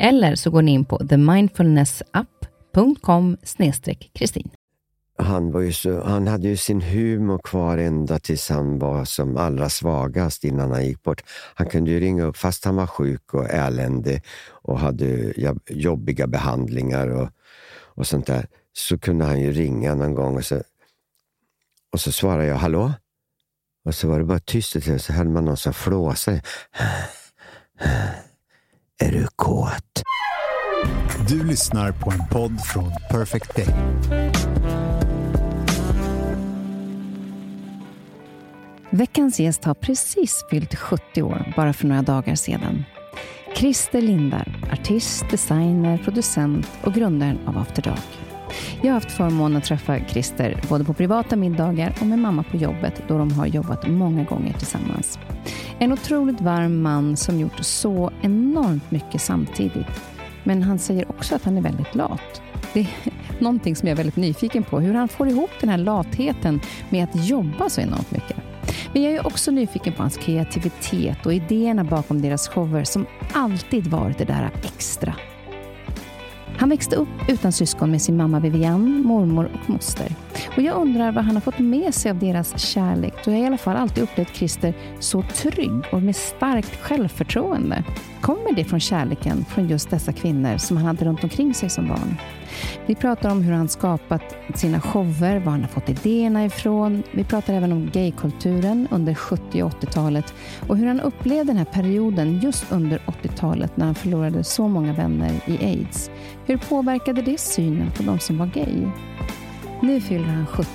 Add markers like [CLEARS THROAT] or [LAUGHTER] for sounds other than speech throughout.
Eller så går ni in på themindfulnessapp.com Kristin. Han, var ju så, han hade ju sin humor kvar ända tills han var som allra svagast innan han gick bort. Han kunde ju ringa upp fast han var sjuk och eländig och hade jobbiga behandlingar och, och sånt där. Så kunde han ju ringa någon gång och så, och så svarade jag hallå? Och så var det bara tyst och så hörde man någon som flåsade. Är du kåt? Du lyssnar på en podd från Perfect Day. Veckans gäst har precis fyllt 70 år, bara för några dagar sedan. Christer Lindar, artist, designer, producent och grundaren av After Dark. Jag har haft förmånen att träffa Christer både på privata middagar och med mamma på jobbet då de har jobbat många gånger tillsammans. En otroligt varm man som gjort så enormt mycket samtidigt. Men han säger också att han är väldigt lat. Det är någonting som jag är väldigt nyfiken på, hur han får ihop den här latheten med att jobba så enormt mycket. Men jag är också nyfiken på hans kreativitet och idéerna bakom deras shower som alltid varit det där extra. Han växte upp utan syskon med sin mamma Vivian, mormor och moster. Och jag undrar vad han har fått med sig av deras kärlek, då jag i alla fall alltid upplevt Christer så trygg och med starkt självförtroende. Kommer det från kärleken från just dessa kvinnor som han hade runt omkring sig som barn? Vi pratar om hur han skapat sina shower, var han har fått idéerna ifrån. Vi pratar även om gaykulturen under 70 och 80-talet och hur han upplevde den här perioden just under 80-talet när han förlorade så många vänner i aids. Hur påverkade det synen på de som var gay? Nu fyller han 70.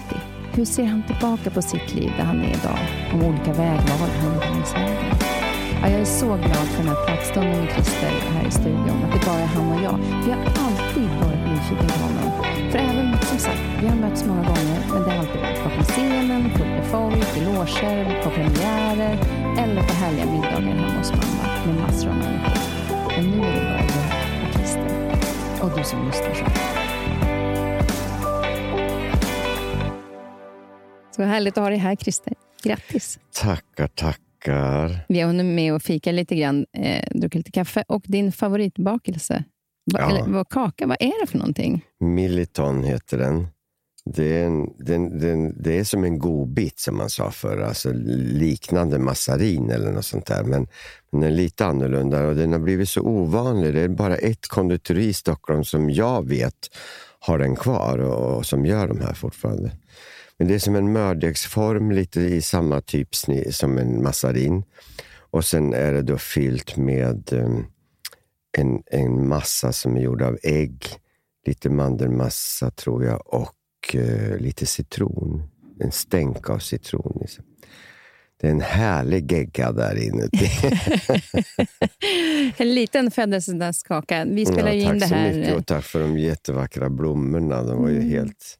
Hur ser han tillbaka på sitt liv där han är idag? Om olika vägval han gjorde längs vägen. Ja, jag är så glad för den här pratstunden med Christer här i studion. Att det bara är han och jag. Vi har alltid nyfikna på honom. För även, som sagt, vi har mötts många gånger, men det har alltid varit bakom scenen, fullt med folk, i loger, på premiärer eller på härliga middagar hemma hos mamma med massor av människor. Men nu är det bara jag och Christer. Och du som lyssnar så. Så härligt att ha dig här, Christer. Grattis! Tackar, tackar. Vi har hunnit med att fika lite grann, eh, druckit lite kaffe. Och din favoritbakelse, va, ja. eller vad, kaka, vad är det för någonting? Milliton heter den. Det är, en, den, den, det är som en godbit som man sa förr, alltså liknande massarin eller något sånt där. Men, men den är lite annorlunda och den har blivit så ovanlig. Det är bara ett konditori i Stockholm som jag vet har den kvar och, och som gör de här fortfarande. Men det är som en mördegsform, lite i samma typ som en massarin. Och sen är det då fyllt med um, en, en massa som är gjord av ägg, lite mandelmassa tror jag och uh, lite citron. En stänk av citron. Liksom. Det är en härlig gegga där inuti. [LAUGHS] en liten födelsedagskaka. Vi spelar ja, in det här. Tack så mycket och tack för de jättevackra blommorna. De var ju mm. helt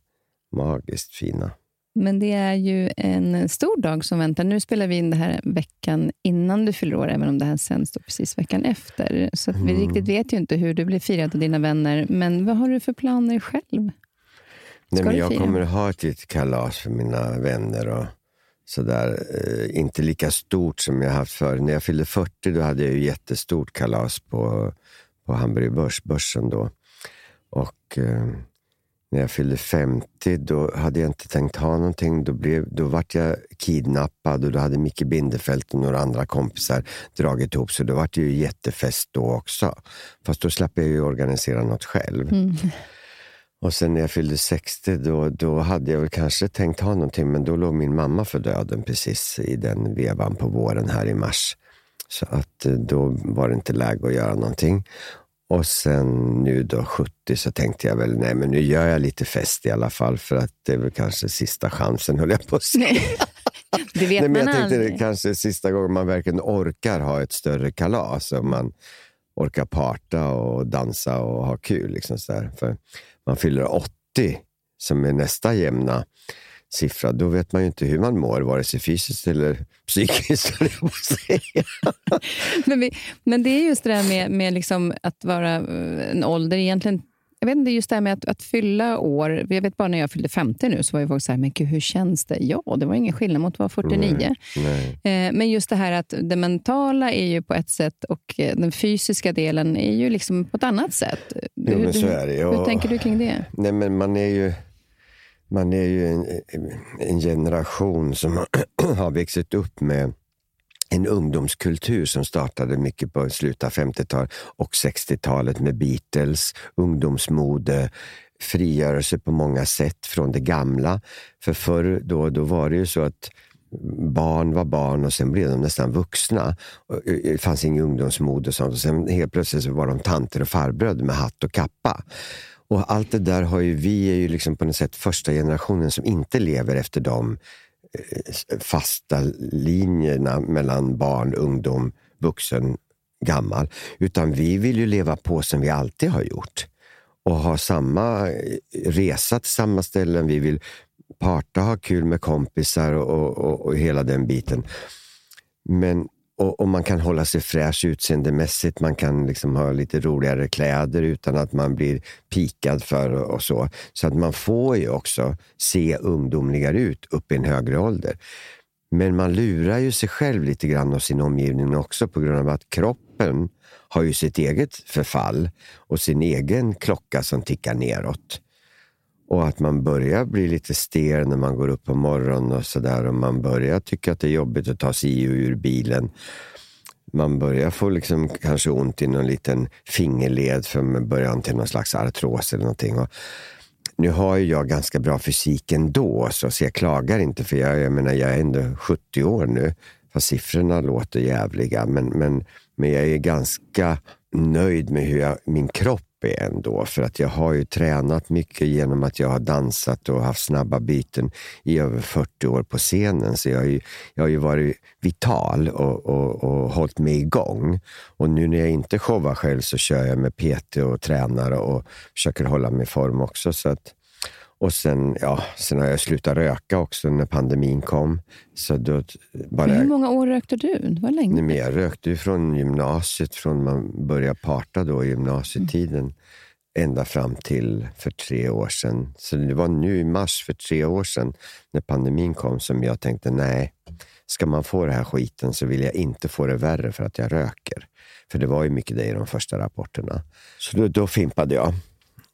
magiskt fina. Men det är ju en stor dag som väntar. Nu spelar vi in det här veckan innan du fyller år, även om det här sänds precis veckan efter. Så mm. vi riktigt vet ju inte hur du blir firad av dina vänner. Men vad har du för planer själv? Nej, men jag kommer att ha ett litet kalas för mina vänner. och sådär. Eh, inte lika stort som jag haft förr. När jag fyllde 40 då hade jag ju jättestort kalas på, på Hamburg Börs, börsen. Då. Och, eh, när jag fyllde 50, då hade jag inte tänkt ha någonting. Då, blev, då vart jag kidnappad och då hade Micke Bindefeld och några andra kompisar dragit ihop, så då vart det ju jättefest då också. Fast då slapp jag ju organisera något själv. Mm. Och sen när jag fyllde 60, då, då hade jag väl kanske tänkt ha någonting, men då låg min mamma för döden precis i den vevan på våren här i mars. Så att eh, då var det inte läge att göra någonting. Och sen nu då 70 så tänkte jag väl, nej men nu gör jag lite fest i alla fall för att det är väl kanske sista chansen höll jag på att säga. det vet [LAUGHS] nej, men man jag tänkte aldrig. kanske sista gången man verkligen orkar ha ett större kalas. Och man orkar parta och dansa och ha kul. Liksom så där. För man fyller 80 som är nästa jämna siffra, då vet man ju inte hur man mår, vare sig fysiskt eller psykiskt. [LAUGHS] men, vi, men det är just det där med, med liksom att vara eh, en ålder. Egentligen, jag vet inte, just det här med att, att fylla år. Jag vet bara när jag fyllde 50 nu, så var ju folk så här, men gud, hur känns det? Ja, det var ingen skillnad mot att vara 49. Nej, nej. Eh, men just det här att det mentala är ju på ett sätt och eh, den fysiska delen är ju liksom på ett annat sätt. Jo, är det. Hur tänker du kring det? Nej, men man är ju, man är ju en, en generation som [CLEARS THROAT] har växt upp med en ungdomskultur som startade mycket på slutet av 50-talet och 60-talet med Beatles, ungdomsmode, frigörelse på många sätt från det gamla. För förr då, då var det ju så att barn var barn och sen blev de nästan vuxna. Eh, det fanns ingen ungdomsmode och sånt. Och sen helt plötsligt så var de tanter och farbröder med hatt och kappa. Och allt det där har ju vi är ju liksom på något sätt första generationen som inte lever efter de eh, fasta linjerna mellan barn, ungdom, vuxen, gammal. Utan vi vill ju leva på som vi alltid har gjort. Och ha samma eh, resa till samma ställen. Vi vill parta, ha kul med kompisar och, och, och hela den biten. Men och, och man kan hålla sig fräsch utseendemässigt, man kan liksom ha lite roligare kläder utan att man blir pikad för och, och så. Så att man får ju också se ungdomligare ut upp i en högre ålder. Men man lurar ju sig själv lite grann och sin omgivning också på grund av att kroppen har ju sitt eget förfall och sin egen klocka som tickar neråt. Och att man börjar bli lite stel när man går upp på morgonen och sådär. Och man börjar tycka att det är jobbigt att ta sig i och ur bilen. Man börjar få liksom kanske ont i någon liten fingerled från början till någon slags artros eller någonting. Och nu har ju jag ganska bra fysik ändå, så, så jag klagar inte för jag, jag menar jag är ändå 70 år nu. Fast siffrorna låter jävliga. Men, men, men jag är ganska nöjd med hur jag, min kropp är ändå. För att jag har ju tränat mycket genom att jag har dansat och haft snabba byten i över 40 år på scenen. Så jag har ju, jag har ju varit vital och, och, och hållit mig igång. Och nu när jag inte showar själv så kör jag med PT och tränar och försöker hålla mig i form också. Så att, och sen, ja, sen har jag slutat röka också när pandemin kom. Så då bara... Men hur många år rökte du? Det var länge. Men jag rökte ju från gymnasiet, från man började parta då i gymnasietiden, ända fram till för tre år sedan. Så det var nu i mars för tre år sedan, när pandemin kom, som jag tänkte, nej, ska man få den här skiten så vill jag inte få det värre för att jag röker. För det var ju mycket det i de första rapporterna. Så då, då fimpade jag.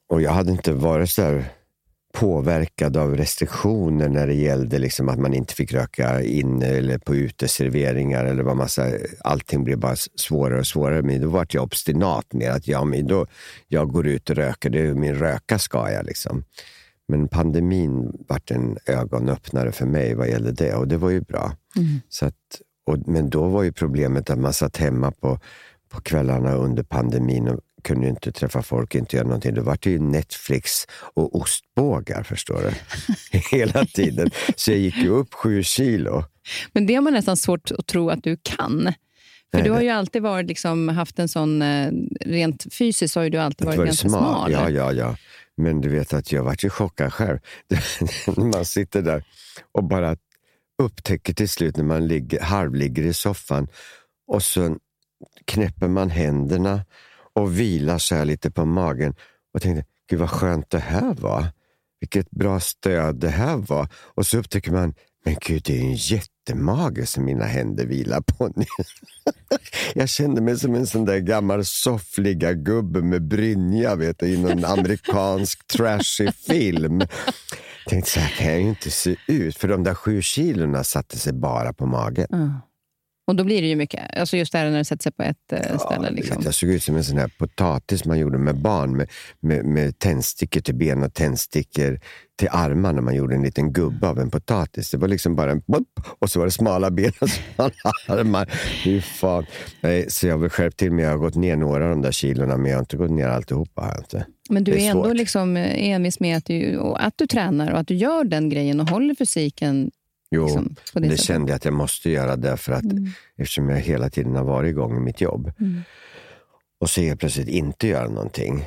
Och jag hade inte varit så här påverkad av restriktioner när det gällde liksom att man inte fick röka inne eller på uteserveringar eller vad massa, allting blev bara svårare och svårare. Men då var jag obstinat med att ja, men då, jag går ut och röker, det är min röka ska jag. Liksom. Men pandemin vart en ögonöppnare för mig vad gällde det och det var ju bra. Mm. Så att, och, men då var ju problemet att man satt hemma på, på kvällarna under pandemin och kunde inte träffa folk, inte göra någonting. Då var det ju Netflix och ostbågar, förstår du. [LAUGHS] Hela tiden. Så jag gick ju upp sju kilo. Men det har man nästan svårt att tro att du kan. För Nej, du har ju alltid varit liksom, haft en sån, eh, rent fysiskt har ju du alltid varit vara ganska smal. Ja, ja, ja. Men du vet att jag vart ju chockad själv. [LAUGHS] Man sitter där och bara upptäcker till slut när man ligger, halvligger i soffan och så knäpper man händerna och vilar så här lite på magen och tänkte, gud vad skönt det här var. Vilket bra stöd det här var. Och så upptäcker man, men gud det är en jättemage som mina händer vilar på nu. [LAUGHS] Jag kände mig som en sån där gammal soffliga gubbe med brynja vet du, i någon amerikansk [LAUGHS] trashig film. Tänkte så här kan jag ju inte se ut, för de där sju kilorna satte sig bara på magen. Ja. Och då blir det ju mycket. Alltså just där när det sätter sig på ett eh, ställe. Ja, Liksom. vet, jag såg ut som en sån här potatis man gjorde med barn med, med, med tändstickor till ben och tändstickor till armar när man gjorde en liten gubbe av en potatis. Det var liksom bara en pop, och så var det smala ben och [LAUGHS] smala armar. Fy fan. Nej, så jag har väl skärpt till mig. Jag har gått ner några av de där kilorna, men jag har inte gått ner alltihopa. Inte. Men du Det är, är ändå liksom eh, envis med att du, att du tränar och att du gör den grejen och håller fysiken Jo, liksom, det, det kände jag att jag måste göra därför att Mm. eftersom jag hela tiden har varit igång i mitt jobb. Mm. Och så helt plötsligt inte göra någonting.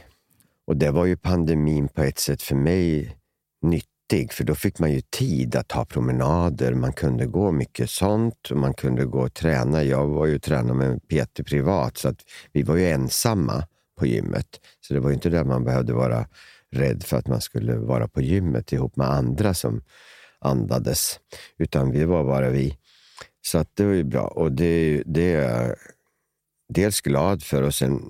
Och det var ju pandemin på ett sätt för mig nyttig, för då fick man ju tid att ha promenader, man kunde gå mycket sånt och man kunde gå och träna. Jag var ju tränare med Peter privat, så att vi var ju ensamma på gymmet. Så det var ju inte där man behövde vara rädd för att man skulle vara på gymmet ihop med andra som andades, utan vi var bara vi. Så att det var ju bra och det, det är jag dels glad för och sen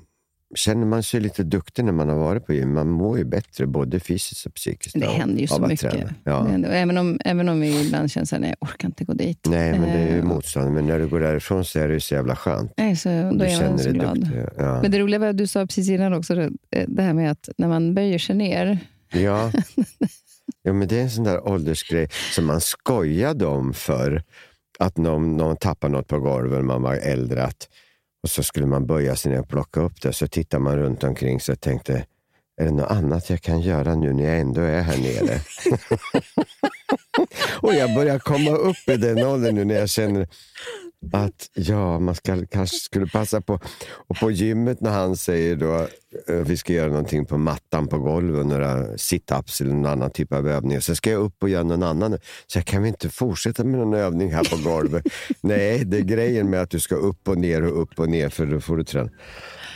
känner man sig lite duktig när man har varit på gym. Man mår ju bättre både fysiskt och psykiskt Det händer ju så mycket. Ja. Även, om, även om vi ibland känner att jag orkar inte gå dit. Nej, men det är ju Eh, motstånd. Men när du går därifrån så är det ju så jävla skönt. Nej, så, då Du är man så dig glad. duktig. Ja. Men det roliga var att du sa precis innan också, det, det här med att när man böjer sig ner. Ja. [LAUGHS] ja, men det är en sån där åldersgrej som man skojade om för Att någon, någon tappar något på golvet när man var äldre. Att, och så skulle man böja sig ner och plocka upp det. Så tittar man runt omkring sig och tänkte, är det något annat jag kan göra nu när jag ändå är här nere? [LAUGHS] och jag börjar komma upp i den åldern nu när jag känner att ja, man ska, kanske skulle passa på. Och på gymmet när han säger då eh, vi ska göra någonting på mattan på golvet, några sit-ups eller någon annan typ av övning. Så ska jag upp och göra någon annan. Så jag kan vi inte fortsätta med någon övning här på golvet? [LAUGHS] Nej, det är grejen med att du ska upp och ner och upp och ner för då får du träna.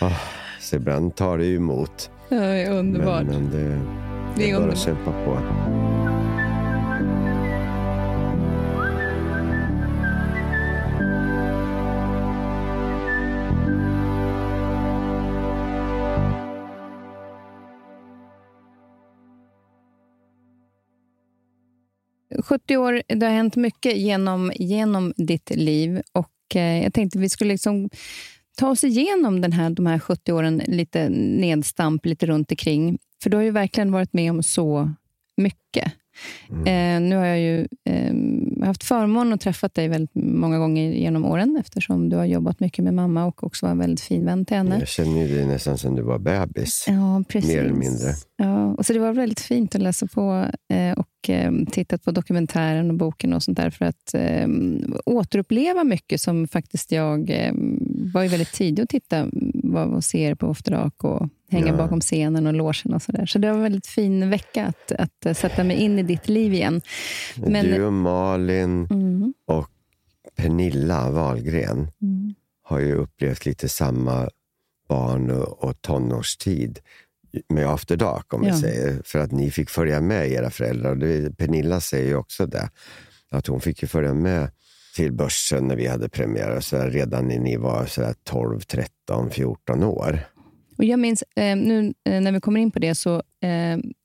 Oh, så ibland tar det emot. Det är underbart. Men, men det, Det det är är bara att kämpa på. 70 år, det har hänt mycket genom, genom ditt liv. Och eh, Jag tänkte vi skulle liksom ta oss igenom den här, de här 70 åren lite nedstamp, lite runt omkring. För du har ju verkligen varit med om så mycket. Eh, nu har jag ju eh, haft förmånen att träffa dig väldigt många gånger genom åren eftersom du har jobbat mycket med mamma och också var en väldigt fin vän till henne. Jag känner ju dig nästan som du var bebis. Ja, precis. Mer eller mindre. Ja, och så det var väldigt fint att läsa på eh, och eh, titta på dokumentären och boken och sånt där för att eh, återuppleva mycket som faktiskt jag eh, var ju väldigt tidig att titta vad och se er på After Dark och hänga Ja. bakom scenen och logen och sådär. Så det var en väldigt fin vecka att, att eh, sätta mig in i ditt liv igen. Men- Du och Malin Mm, och Pernilla Wahlgren mm, har ju upplevt lite samma barn och, och tonårstid med After Dark, om Ja. vi säger. För att ni fick följa med era föräldrar. Det, Pernilla säger ju också det. Att hon fick ju följa med till börsen när vi hade premiär. Så här, redan när ni var så här 12, 13, 14 år. Och jag minns, eh, nu eh, när vi kommer in på det, så eh,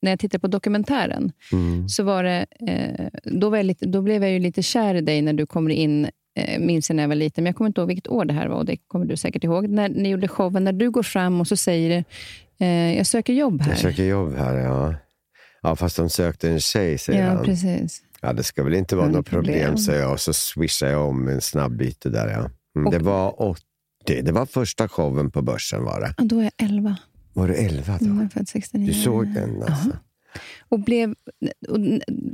när jag tittade på dokumentären Mm. så var det, eh, då, var jag lite, då blev jag ju lite kär i dig när du kommer in, eh, minns jag när jag var liten, men jag kommer inte ihåg vilket år det här var och det kommer du säkert ihåg. När ni gjorde showen, när du går fram och så säger jag söker jobb här. Jag söker jobb här, ja. Ja, fast de sökte en tjej, säger ja, han. precis. Ja, det ska väl inte vara något problem, problem. säger jag. Och så swishar jag om en snabb byte där. Ja. Mm, det var 80. Det var första showen på börsen var det. Ja, då är jag 11. Var du 11 då? Mm, jag är född 69. Du såg den alltså? Och blev, och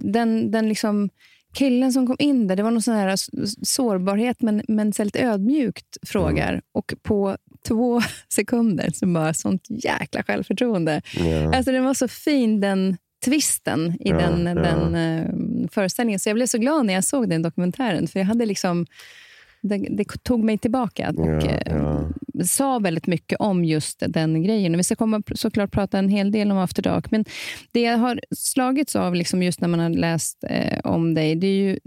den, den liksom, killen som kom in där, det var någon sån här sårbarhet, men, men så lite ödmjukt frågar. Mm. Och på två [LAUGHS] sekunder så bara sånt jäkla självförtroende. Ja. Alltså den var så fin, den twisten i Ja, den, ja. den eh, föreställningen. Så jag blev så glad när jag såg den dokumentären. För jag hade liksom, det, det tog mig tillbaka och eh, ja. sa väldigt mycket om just den grejen. Vi ska komma, såklart prata en hel del om After Dark. Men det jag har slagits av liksom just när man har läst eh, om dig, det är ju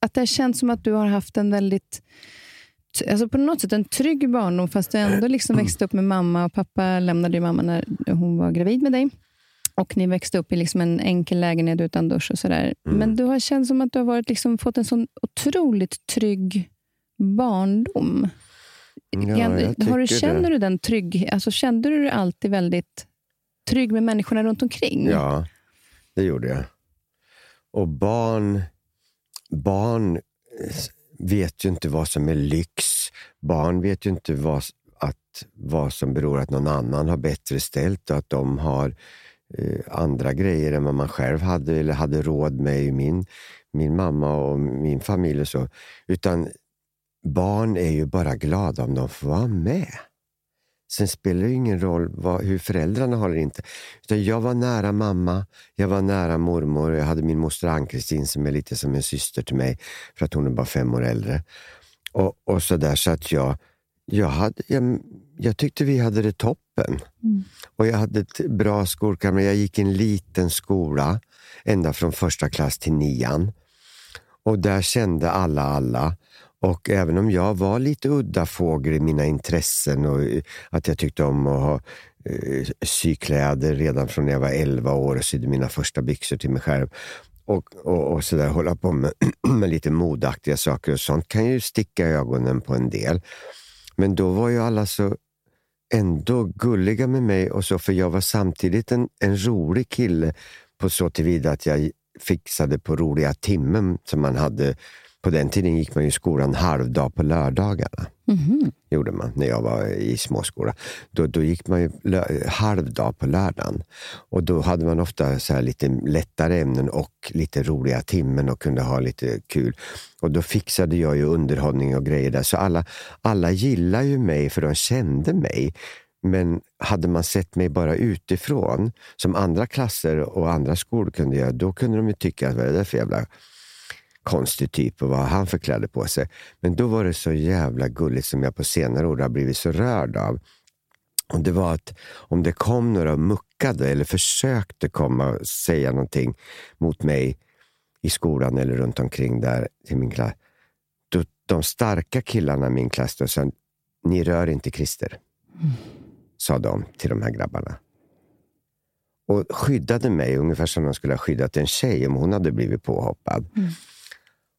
att det har känts som att du har haft en väldigt alltså på något sätt en trygg barndom, fast du ändå liksom växte upp med mamma och pappa lämnade ju mamma när hon var gravid med dig. Och ni växte upp i liksom en enkel lägenhet utan dusch och sådär. Mm. Men du har känt som att du har varit liksom, fått en sån otroligt trygg barndom. Ja, har du, känner det. du den trygg, alltså Kände du dig alltid väldigt trygg med människorna runt omkring? Ja, det gjorde jag. Och barn, barn eh, vet ju inte vad som är lyx. Barn vet ju inte vad, att, vad som beror att någon annan har bättre ställt och att de har eh, andra grejer än vad man själv hade eller hade råd med i min, min mamma och min familj. Och så. Utan barn är ju bara glada om de får vara med. Sen spelar det ingen roll vad, hur föräldrarna har det inte. Utan jag var nära mamma, jag var nära mormor. Jag hade min moster Ann-Kristin som är lite som en syster till mig för att hon är bara fem år äldre. Och, och så där så att jag, jag, hade, jag, jag tyckte vi hade det toppen. Mm. Och jag hade ett bra skolkamrat. Jag gick i en liten skola ända från första klass till nian. Och där kände alla alla. Och även om jag var lite udda fågel i mina intressen och eh, att jag tyckte om att ha eh, sykläder redan från när jag var 11 år och sydde mina första byxor till mig själv. Och, och, och så där, hålla på med, [CLEARS THROAT] med lite modaktiga saker och sånt kan ju sticka i ögonen på en del. Men då var ju alla så ändå gulliga med mig och så, för jag var samtidigt en, en rolig kille på så tillvida att jag fixade på roliga timmen som man hade. På den tiden gick man ju i skolan halvdag på lördagarna. Mhm. gjorde man när jag var i småskola. Då, då gick man ju halvdag på lördagen. Och då hade man ofta så lite lättare ämnen och lite roliga timmen och kunde ha lite kul. Och då fixade jag ju underhållning och grejer där. Så alla, alla gillar ju mig för de kände mig. Men hade man sett mig bara utifrån, som andra klasser och andra skolor kunde göra, då kunde de ju tycka att vad är det där för jävla konstig typ och vad har han för kläder på sig. Men då var det så jävla gulligt som jag på senare år har blivit så rörd av. Och Det var att om det kom några och muckade eller försökte komma och säga någonting mot mig i skolan eller runt omkring där i min klass. Då, de starka killarna i min klass då sa, ni rör inte Christer. Sa de till de här grabbarna. Och skyddade mig ungefär som de skulle ha skyddat en tjej om hon hade blivit påhoppad. Mm.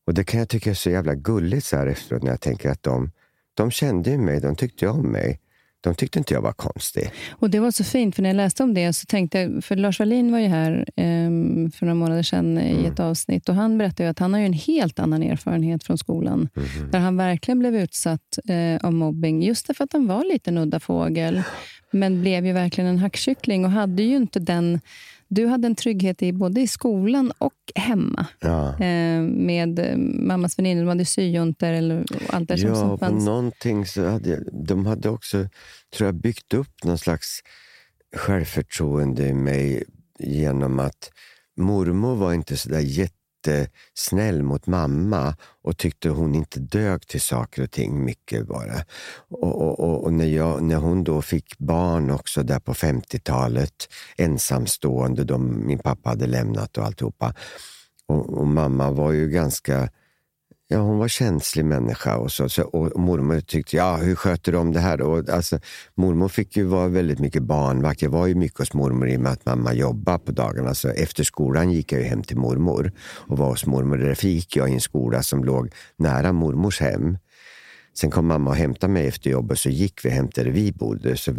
Och det kan jag tycka är så jävla gulligt så här efteråt när jag tänker att de, de kände ju mig, de tyckte om mig. De tyckte inte jag var konstig. Och Det var så fint, för när jag läste om det så tänkte jag, för Lars Wallin var ju här ehm, för några månader sedan i Mm. ett avsnitt och han berättade ju att han har ju en helt annan erfarenhet från skolan. Mhm. Där han verkligen blev utsatt eh, av mobbing, just därför att han var lite en udda fågel. Men blev ju verkligen en hackkyckling och hade ju inte den... Du hade en trygghet i både i skolan och hemma. Ja. Eh, med eh, mammas väninnor, de hade syjuntor eller allt det Ja, som fanns. någonting så hade jag, de hade också, tror jag, byggt upp någon slags självförtroende i mig genom att mormor var inte så där jättesnäll mot mamma och tyckte hon inte dög till saker och ting mycket bara. Och, och, och, och när, jag, när hon då fick barn också där på 50-talet, ensamstående, de, min pappa hade lämnat och alltihopa. Och, och mamma var ju ganska Ja, hon var känslig människa och, så, så, och mormor tyckte, ja hur sköter du om det här? Och, alltså, mormor fick ju vara väldigt mycket barnvakt. Jag var ju mycket hos mormor i och med att mamma jobbade på dagarna. Så efter skolan gick jag ju hem till mormor och var hos mormor. Därför gick jag i en skola som låg nära mormors hem. Sen kom mamma och hämtade mig efter jobbet så gick vi hem där vi bodde. Så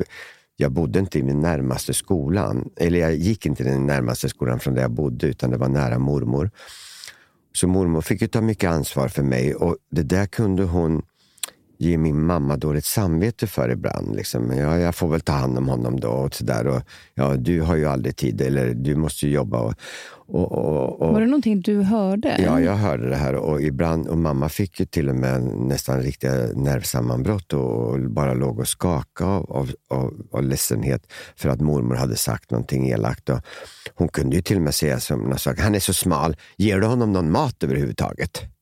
jag bodde inte i den närmaste skolan. Eller jag gick inte i den närmaste skolan från där jag bodde utan det var nära mormor. Så mormor fick ju ta mycket ansvar för mig och det där kunde hon ge min mamma dåligt samvete för ibland. Liksom. Ja, jag får väl ta hand om honom då. Och så där. Och, ja, du har ju aldrig tid eller du måste ju jobba. Och, och, och, och, Var det någonting du hörde? Ja, jag hörde det här och ibland, och mamma fick ju till och med nästan riktiga nervsammanbrott och bara låg och skakade av, av, av, av ledsenhet för att mormor hade sagt någonting elakt. Och hon kunde ju till och med säga som någon sak, han är så smal, ger du honom någon mat överhuvudtaget?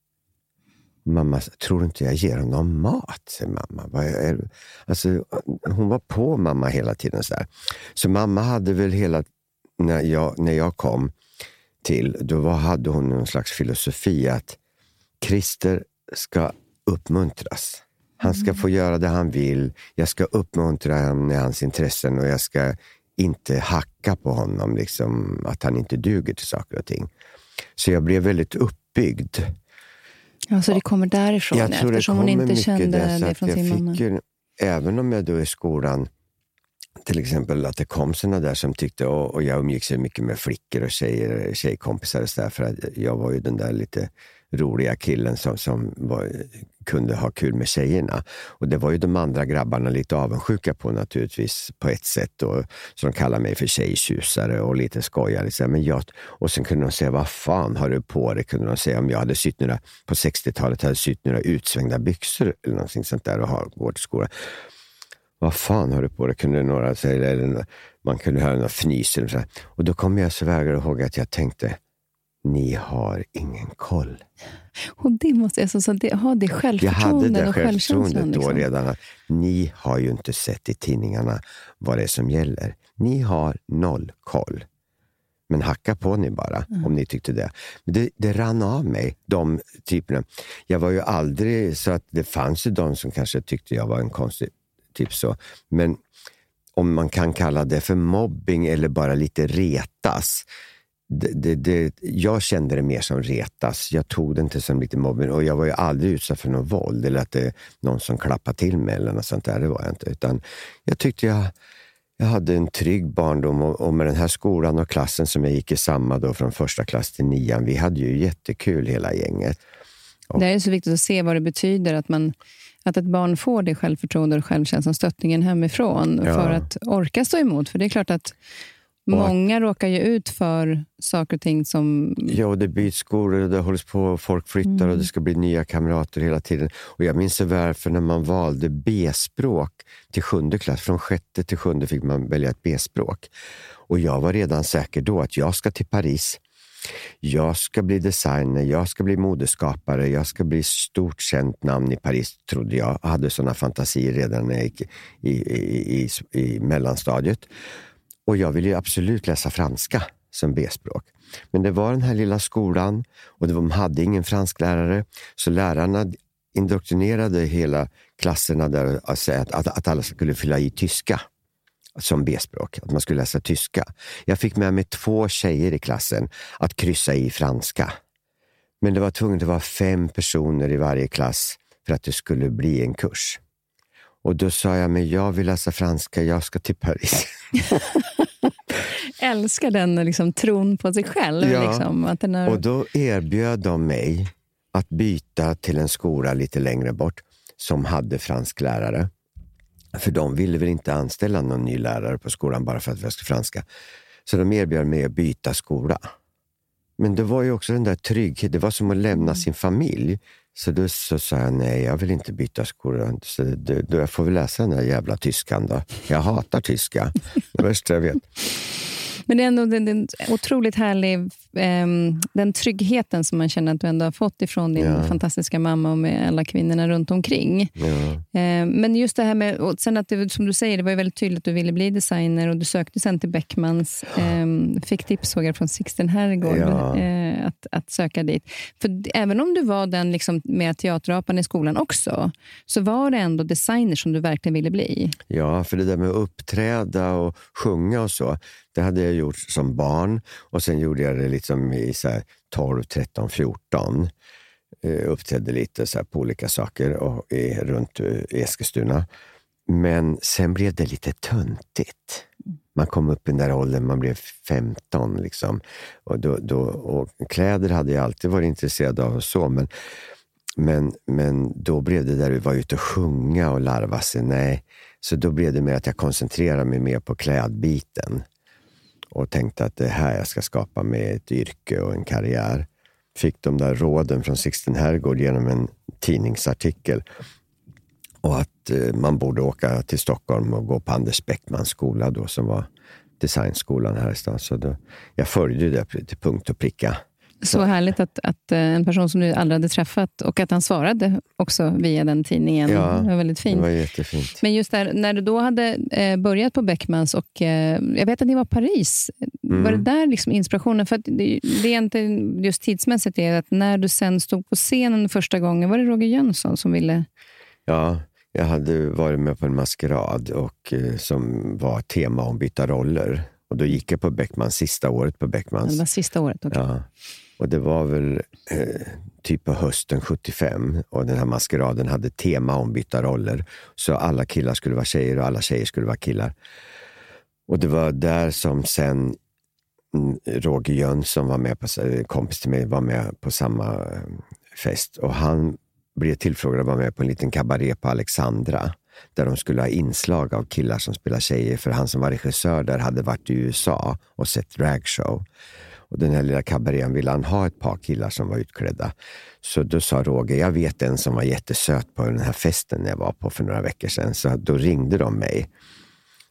Mamma, tror inte jag ger honom mat? säger mamma. Alltså, hon var på mamma hela tiden. Så, där. så mamma hade väl hela, när jag, när jag kom, till, då var, hade hon någon slags filosofi att Christer ska uppmuntras. Han ska få göra det han vill. Jag ska uppmuntra honom i hans intressen och jag ska inte hacka på honom, liksom, att han inte duger till saker och ting. Så jag blev väldigt uppbyggd. Ja, så det kommer därifrån, jag tror eftersom det hon kommer inte mycket kände så det att från sin mamma. ju, Även om jag då i skolan, till exempel att det kom såna där som tyckte, och, och jag umgicks mycket med flickor och tjejer, tjejkompisar och så där, för att jag var ju den där lite roliga killen som, som var, kunde ha kul med tjejerna. Och det var ju de andra grabbarna lite avundsjuka på naturligtvis på ett sätt. Och, så de kallade mig för tjejtjusare och lite skojare. Så, men jag, och sen kunde de säga, vad fan har du på dig? Kunde de säga om jag hade sytt några, på 60-talet hade sytt några utsvängda byxor eller någonting sånt där och har, går till skolan. Vad fan har du på dig? Kunde några säga. Eller man kunde höra några fnys. Eller så. Och då kommer jag så väl ihåg att jag tänkte, ni har ingen koll. Och det måste, alltså, så det, ha det Jag hade självförtroendet det självförtroendet då Liksom. redan. Att ni har ju inte sett i tidningarna vad det är som gäller. Ni har noll koll. Men hacka på ni bara, Mm. om ni tyckte det. Det. Det rann av mig, de typerna. Jag var ju aldrig så att det fanns ju de som kanske tyckte jag var en konstig typ så. Men om man kan kalla det för mobbing eller bara lite retas. Det, det, det, jag kände det mer som retas. Jag tog det inte som lite mobbing och jag var ju aldrig utsatt för något våld eller att det någon som klappade till mig eller något sånt där. Det var jag inte. Utan jag tyckte jag, jag hade en trygg barndom och, och med den här skolan och klassen som jag gick i samma då från första klass till nian. Vi hade ju jättekul hela gänget. Det är så viktigt att se vad det betyder att, man, att ett barn får det självförtroende och självkänslan, stöttningen hemifrån Ja. för att orka stå emot. För det är klart att många råkar ju ut för saker och ting som... Ja, och det byts skolor och det hålls på folk flyttar och det ska bli nya kamrater hela tiden. Och Jag minns så väl för när man valde B-språk till sjunde klass, från sjätte till sjunde fick man välja ett B-språk. Och jag var redan säker då att jag ska till Paris. Jag ska bli designer, jag ska bli modeskapare, jag ska bli stort känt namn i Paris, trodde jag. Jag hade sådana fantasier redan när jag gick i, i, i, i mellanstadiet. Och jag ville ju absolut läsa franska som B-språk. Men det var den här lilla skolan och de hade ingen fransklärare. Så lärarna indoktrinerade hela klasserna där att, säga att, att, att alla skulle fylla i tyska som B-språk, att man skulle läsa tyska. Jag fick med mig två tjejer i klassen att kryssa i franska. Men det var tvunget att vara fem personer i varje klass för att det skulle bli en kurs. Och då sa jag, men jag vill läsa franska, jag ska till Paris. [LAUGHS] älskar den liksom, tron på sig själv. Ja. Liksom, att den är, Och då erbjöd de mig att byta till en skola lite längre bort som hade fransklärare. För de ville väl inte anställa någon ny lärare på skolan bara för att vi ska franska. Så de erbjöd mig att byta skola. Men det var ju också den där tryggheten, det var som att lämna sin familj. Så då så sa jag nej, jag vill inte byta skor. Så då, då jag får väl läsa den där jävla tyskan då. Jag hatar tyska, det värsta jag vet. Men det är ändå en otroligt härlig den tryggheten som man känner att du ändå har fått ifrån din Ja. fantastiska mamma och med alla kvinnorna runt omkring. Ja. Ehm, men just det här med, och sen att det, som du säger, det var ju väldigt tydligt att du ville bli designer och du sökte sen till Beckmans, ehm, fick tips såg jag från Sixten Herrgård Ja. eh, att, att söka dit. För även om du var den liksom, med teaterapan i skolan också, så var det ändå designer som du verkligen ville bli. Ja, för det där med att uppträda och sjunga och så, det hade jag gjort som barn och sen gjorde jag det liksom i så här 12, 13, 14. Uppträdde lite så här på olika saker och, i, runt eh, Eskilstuna. Men sen blev det lite töntigt. Man kom upp i den där åldern, man blev 15. Liksom. Och, då, då, och kläder hade jag alltid varit intresserad av och så, men men, men då blev det där vi var ute och sjunga och larva sig. Nej, så då blev det mer att jag koncentrerade mig mer på klädbiten och tänkte att det är här jag ska skapa mig ett yrke och en karriär. Fick de där råden från Sixten Herrgård genom en tidningsartikel och att eh, man borde åka till Stockholm och gå på Anders Beckmans skola då, som var designskolan här i stan. Så då, jag följde det till punkt och pricka. Så härligt att, att eh, en person som du aldrig hade träffat och att han svarade också via den tidningen. Ja, det var väldigt Det fint. var jättefint. Men just där, när du då hade eh, börjat på Beckmans och eh, jag vet att ni var i Paris. Mm. Var det där liksom inspirationen? För det, det är inte just tidsmässigt är att när du sen stod på scenen första gången, var det Roger Jönsson som ville... Ja, Jag hade varit med på en maskerad och, som var tema om byta roller. Och då gick jag på Beckmans sista året på Beckmans. Det var sista året? Okay. Ja. Och det var väl eh, typ på hösten 75 och den här maskeraden hade tema om byta roller. Så alla killar skulle vara tjejer och alla tjejer skulle vara killar. Och det var där som sen mm, Roger Jönsson var med på, eh, kompis till mig, var med på samma eh, fest. Och han blev tillfrågad att vara med på en liten kabaré på Alexandra där de skulle ha inslag av killar som spelar tjejer. För han som var regissör där hade varit i USA och sett dragshow. Och den här lilla kabarén ville han ha ett par killar som var utklädda. Så då sa Roger, jag vet en som var jättesöt på den här festen jag var på för några veckor sedan. Så då ringde de mig.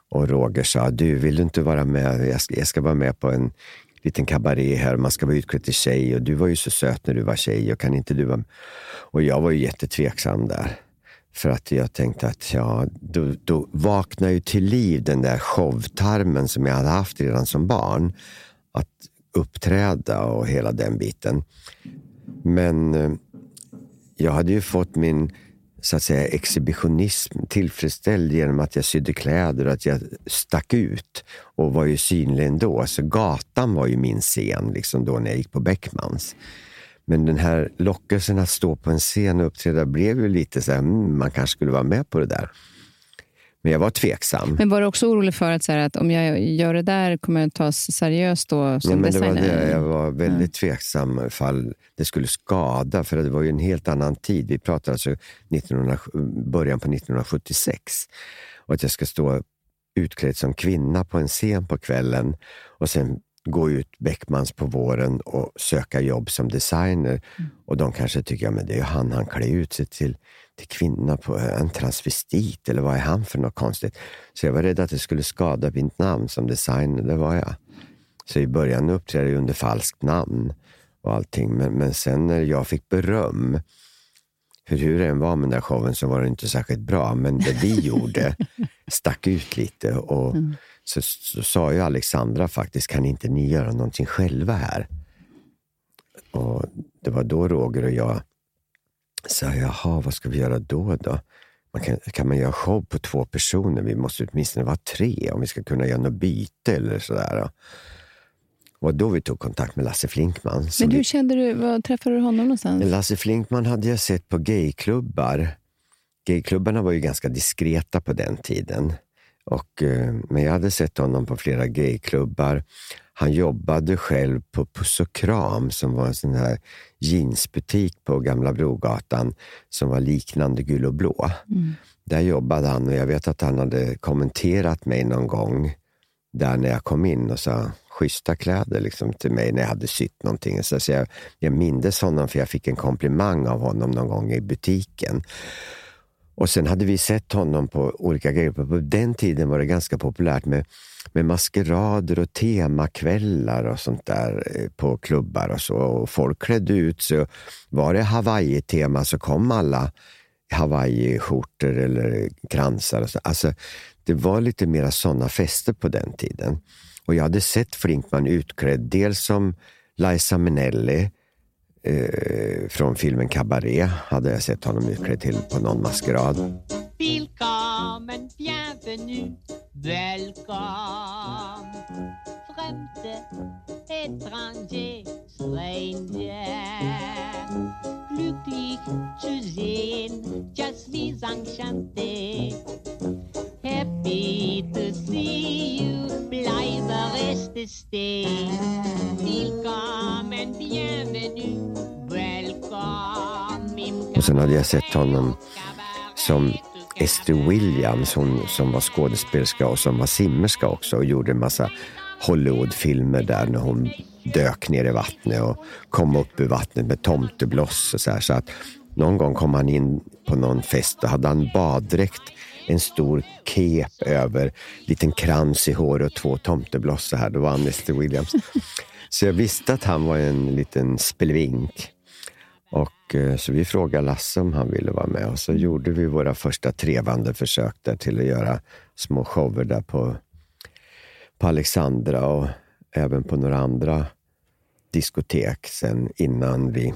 Och Roger sa, du vill du inte vara med? Jag ska, jag ska vara med på en liten kabaré här. Man ska vara utklädd till tjej och du var ju så söt när du var tjej och kan inte du vara... Och jag var ju jättetveksam där. För att jag tänkte att ja, då, då vaknar ju till liv den där showtarmen som jag hade haft redan som barn. Att uppträda och hela den biten. Men eh, jag hade ju fått min så att säga, exhibitionism tillfredsställd genom att jag sydde kläder och att jag stack ut och var ju synlig ändå. Så gatan var ju min scen liksom då när jag gick på Beckmans. Men den här lockelsen att stå på en scen och uppträda blev ju lite så här, mm, man kanske skulle vara med på det där. Men jag var tveksam. Men var du också orolig för att, så här, att om jag gör det där kommer jag tas seriöst då som ja, men designer? Det var det. Jag var väldigt tveksam ifall det skulle skada, för det var ju en helt annan tid. Vi pratar alltså 1900, början på 1976. Och att jag ska stå utklädd som kvinna på en scen på kvällen och sen gå ut Beckmans på våren och söka jobb som designer. Mm. Och de kanske tycker, ja men det är ju han, han klär ut sig till till kvinna på en transvestit eller vad är han för något konstigt? Så jag var rädd att det skulle skada mitt namn som designer, det var jag. Så i början uppträdde jag under falskt namn och allting. Men, men sen när jag fick beröm, för hur det än var med den där showen så var det inte särskilt bra, men det vi [LAUGHS] gjorde stack ut lite. Och mm. så, så sa ju Alexandra faktiskt, kan inte ni göra någonting själva här? Och Det var då Roger och jag så jag, jaha, vad ska vi göra då? då? Man kan, kan man göra show på två personer? Vi måste åtminstone vara tre om vi ska kunna göra något byte eller sådär. Och då vi tog kontakt med Lasse Flinkman. Men hur kände du, var träffade du honom någonstans? Lasse Flinkman hade jag sett på gayklubbar. Gayklubbarna var ju ganska diskreta på den tiden. Och, eh, men jag hade sett honom på flera gayklubbar. Han jobbade själv på Puss och Kram som var en sån här jeansbutik på Gamla Brogatan som var liknande Gul och blå. Mm. Där jobbade han och jag vet att han hade kommenterat mig någon gång där när jag kom in och sa schyssta kläder liksom, till mig när jag hade sytt någonting. Så, jag, jag mindes honom för jag fick en komplimang av honom någon gång i butiken. Och sen hade vi sett honom på olika grejer. På den tiden var det ganska populärt med, med maskerader och temakvällar och sånt där eh, på klubbar och så. Och folk klädde ut sig. Var det Hawaii-tema så kom alla Hawaii-skjortor eller kransar. Och så. Alltså, det var lite mera sådana fester på den tiden. Och jag hade sett Flinkman utklädd dels som Liza Minnelli eh, från filmen Cabaret hade jag sett honom utklädd till på någon maskerad. Bienvenue, welcome. Främte, étranger, stranger. Glücklich zu sehen, just suis enchanté. Happy to see you, bleibe reste stay. Willkommen, bienvenue och sen hade jag sett honom som Esther Williams, hon som var skådespelerska och som var simmerska också och gjorde en massa Hollywoodfilmer där när hon dök ner i vattnet och kom upp ur vattnet med tomtebloss och så här. Så att någon gång kom han in på någon fest och hade han baddräkt, en stor kep över, liten krans i håret och två tomtebloss så här. Då var han Esther Williams. Så jag visste att han var en liten spelvink. Och, eh, så vi frågade Lasse om han ville vara med och så gjorde vi våra första trevande försök där till att göra små shower där på, på Alexandra och även på några andra diskotek sen innan vi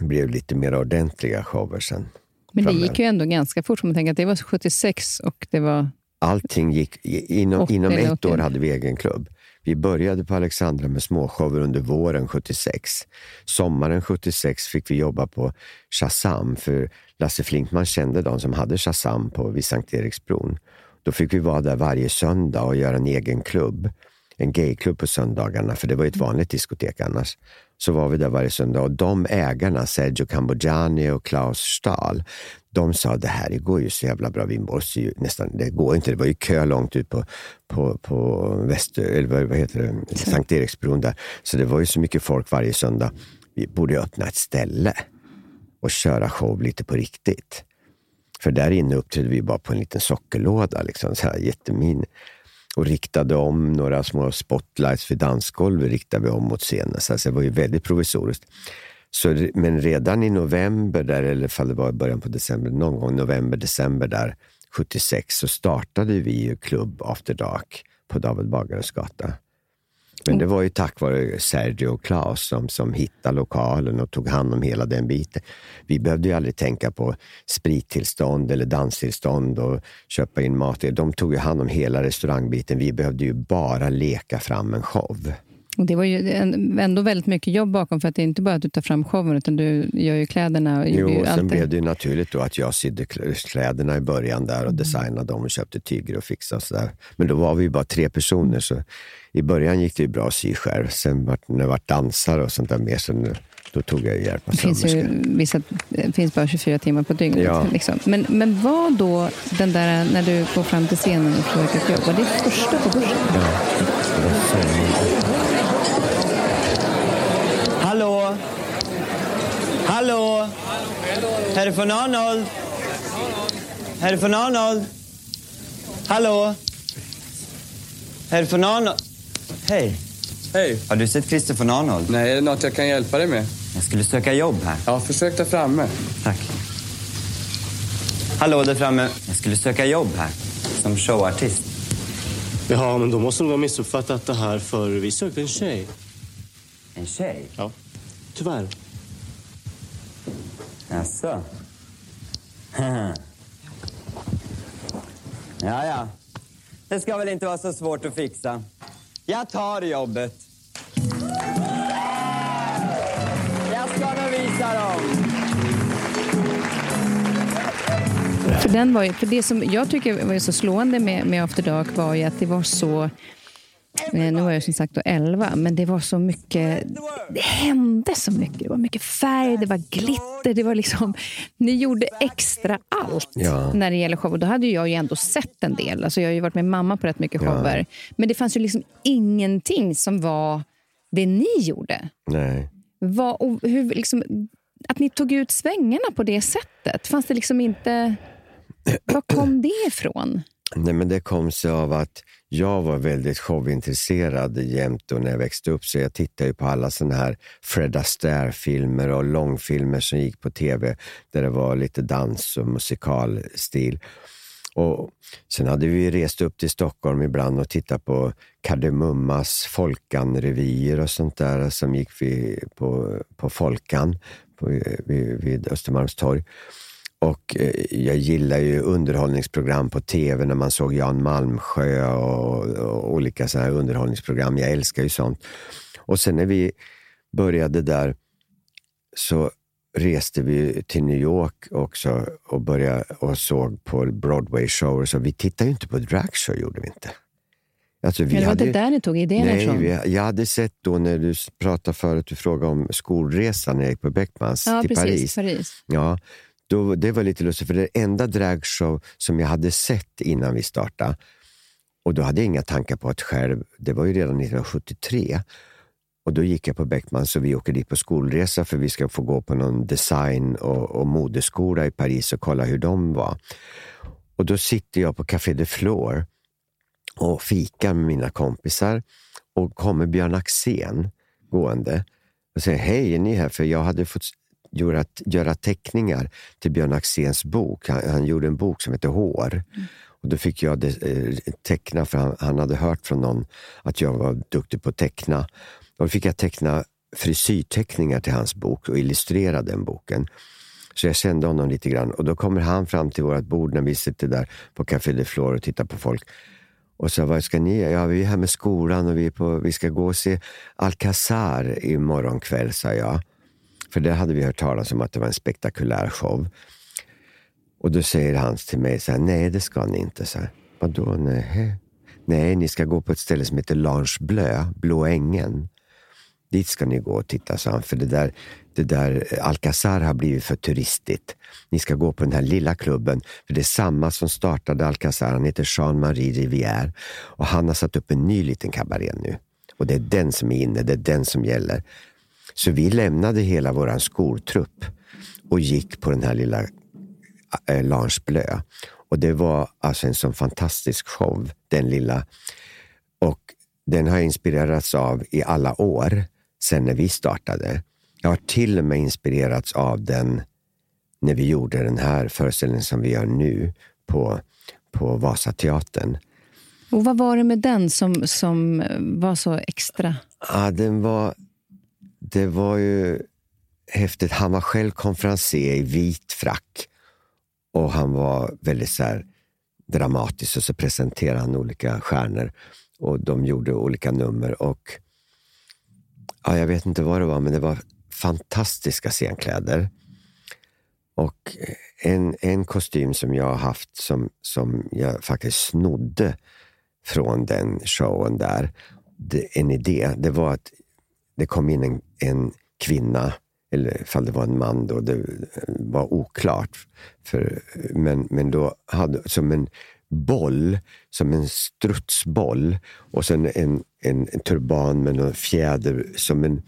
blev lite mer ordentliga shower sen. Men det gick ju ändå ganska fort. Om man tänker att det var 76 och det var... Allting gick, inom, 80 inom ett 80. år hade vi egen klubb. Vi började på Alexandra med småshower under våren 76. Sommaren 76 fick vi jobba på Shazam, för Lasse Flinkman kände de som hade Shazam på, vid Sankt Eriksbron. Då fick vi vara där varje söndag och göra en egen klubb. En gayklubb på söndagarna, för det var ju ett vanligt diskotek annars. Så var vi där varje söndag och de ägarna, Sergio Cambogiani och Klaus Stahl, de sa det här det går ju så jävla bra, vi måste ju nästan, det går inte, det var ju kö långt ut på, på, på Väster, eller vad, vad heter det, Sankt Eriksbron där. Så det var ju så mycket folk varje söndag. Vi borde öppna ett ställe och köra show lite på riktigt. För där inne uppträdde vi bara på en liten sockerlåda, liksom, så här jättemin. Och riktade om några små spotlights för dansgolvet riktade vi om mot scenen. Så alltså, det var ju väldigt provisoriskt. Så, men redan i november, där, eller fall det var i början på december, någon gång november, december där 76, så startade vi ju klubb After Dark på David Bagares gata. Men det var ju tack vare Sergio och Claes som, som hittade lokalen och tog hand om hela den biten. Vi behövde ju aldrig tänka på sprittillstånd eller danstillstånd och köpa in mat. De tog ju hand om hela restaurangbiten. Vi behövde ju bara leka fram en show. Och det var ju ändå väldigt mycket jobb bakom, för att det är inte bara att du tar fram showen, utan du gör ju kläderna. Och Jo, och sen allt det. blev det ju naturligt då att jag sydde kl- kläderna i början där och designade dem och köpte tyger och fixade och sådär. Men då var vi ju bara tre personer så i början gick det ju bra att sy själv. Sen vart, när det vart dansare och sånt där mer, så nu, då tog jag hjälp av Det finns ju vissa, det finns bara 24 timmar på dygnet. Ja. Liksom. Men, men vad då, den där, när du går fram till scenen och försöker ett jobb, var det första på börsen? Hallå? Hallå? Von Arnold? Von Arnold? Hallå? Von Arnold? Hej. Hej. Har du sett Christer von Arnold? Nej, är det något jag kan hjälpa dig med? Jag skulle söka jobb här. Ja, försök där framme. Tack. Hallå där framme. Jag skulle söka jobb här. Som showartist. Ja, men då måste du ha missuppfattat det här för vi sökte en tjej. En tjej? Ja. Tyvärr. Jaså? [LAUGHS] ja, ja. Det ska väl inte vara så svårt att fixa. Jag tar jobbet. Jag ska nog visa dem. För, den var ju, för det som jag tycker var så slående med, med After Dark var ju att det var så eh, Nu var jag som sagt då 11, men det var så mycket... Det hände så mycket. Det var mycket färg, det var glitter. Det var liksom, ni gjorde extra allt Ja. när det gäller show. Och då hade jag ju ändå sett en del. Alltså jag har ju varit med mamma på rätt mycket shower. Men det fanns ju liksom ingenting som var det ni gjorde. Nej. Vad, och hur, liksom, att ni tog ut svängarna på det sättet. Fanns det liksom inte... Var kom det ifrån? Nej, men det kom sig av att jag var väldigt showintresserad jämt när jag växte upp. Så jag tittade ju på alla såna här Fred Astaire-filmer och långfilmer som gick på tv där det var lite dans och musikalstil. Och sen hade vi rest upp till Stockholm ibland och tittat på Kardemummas Folkan-revyer och sånt där som gick på, på Folkan på, vid, vid Östermalmstorg. Och eh, jag gillar ju underhållningsprogram på tv när man såg Jan Malmsjö och, och olika så här underhållningsprogram. Jag älskar ju sånt. Och sen när vi började där så reste vi till New York också och, började, och såg på Broadway-shower. Så vi tittade ju inte på dragshow, gjorde vi inte. Alltså, vi Men det var hade ju- där ni tog idén Nej, ifrån? vi, jag hade sett då när du pratade förut, du frågade om skolresan när jag gick på Beckmans ja, till precis. Paris. Paris. Ja, då, det var lite lustigt, för det enda dragshow som jag hade sett innan vi startade, och då hade jag inga tankar på att själv, det var ju redan 1973, och då gick jag på Beckmans och vi åker dit på skolresa för vi ska få gå på någon design och, och modeskola i Paris och kolla hur de var. Och då sitter jag på Café de Flore och fikar med mina kompisar och kommer Björn Axén gående och säger hej, är ni här? För jag hade fått göra, göra teckningar till Björn Axéns bok. Han, han gjorde en bok som heter Hår. Och då fick jag det, eh, teckna, för han, han hade hört från någon att jag var duktig på att teckna. Och då fick jag teckna frisyrteckningar till hans bok och illustrera den boken. Så jag kände honom lite grann. Och då kommer han fram till vårt bord när vi sitter där på Café de Flor och tittar på folk. Och sa, vad ska ni? Ja, vi är här med skolan och vi, på, vi ska gå och se Alcazar imorgon kväll, sa jag. För det hade vi hört talas om att det var en spektakulär show. Och då säger han till mig, så här, nej det ska ni inte. Så här, Vadå, nej? Nej, ni ska gå på ett ställe som heter Lange Bleu, Blå ängen. Dit ska ni gå och titta, sa han. För det där, det där eh, Alcazar har blivit för turistigt. Ni ska gå på den här lilla klubben. För det är samma som startade Alcazar. Han heter Jean-Marie Rivière. Och han har satt upp en ny liten kabaré nu. Och det är den som är inne, det är den som gäller. Så vi lämnade hela vår skoltrupp och gick på den här lilla äh, Lange Bleu. Och det var alltså en sån fantastisk show, den lilla. Och den har inspirerats av i alla år sen när vi startade. Jag har till och med inspirerats av den när vi gjorde den här föreställningen som vi gör nu på, på Vasateatern. Och vad var det med den som, som var så extra? Ja, den var... Det var ju häftigt. Han var själv konferencier i vit frack och han var väldigt så här, dramatisk och så presenterade han olika stjärnor och de gjorde olika nummer. och ja, Jag vet inte vad det var, men det var fantastiska scenkläder. Och en, en kostym som jag har haft som, som jag faktiskt snodde från den showen där, det, en idé, det var att det kom in en, en kvinna eller ifall det var en man då, det var oklart. För, men, men då hade som en boll, som en strutsboll och sen en, en, en turban med någon fjäder som en,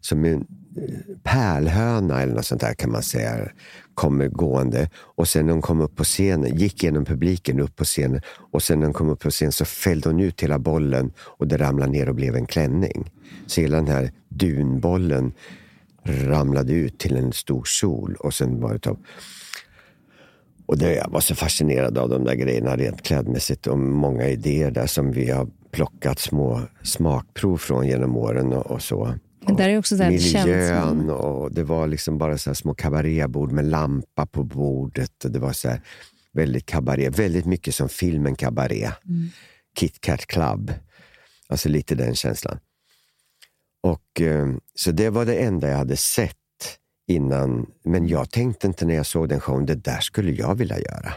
som en eh, pärlhöna eller något sånt där kan man säga, kommer gående. Och sen när hon kom upp på scenen, gick genom publiken upp på scenen och sen när hon kom upp på scenen så fällde hon ut hela bollen och det ramlade ner och blev en klänning. Så hela den här dunbollen ramlade ut till en stor sol och sen var det och det, jag var så fascinerad av de där grejerna rent klädmässigt och många idéer där som vi har plockat små smakprov från genom åren och, och så. Men där är också så miljön och det var liksom bara så små kabarébord med lampa på bordet. Och det var så här väldigt kabaré, väldigt mycket som filmen Kabaré. Mm. Kit Kat Club. Alltså lite den känslan. Och, eh, så det var det enda jag hade sett innan. Men jag tänkte inte när jag såg den showen, det där skulle jag vilja göra.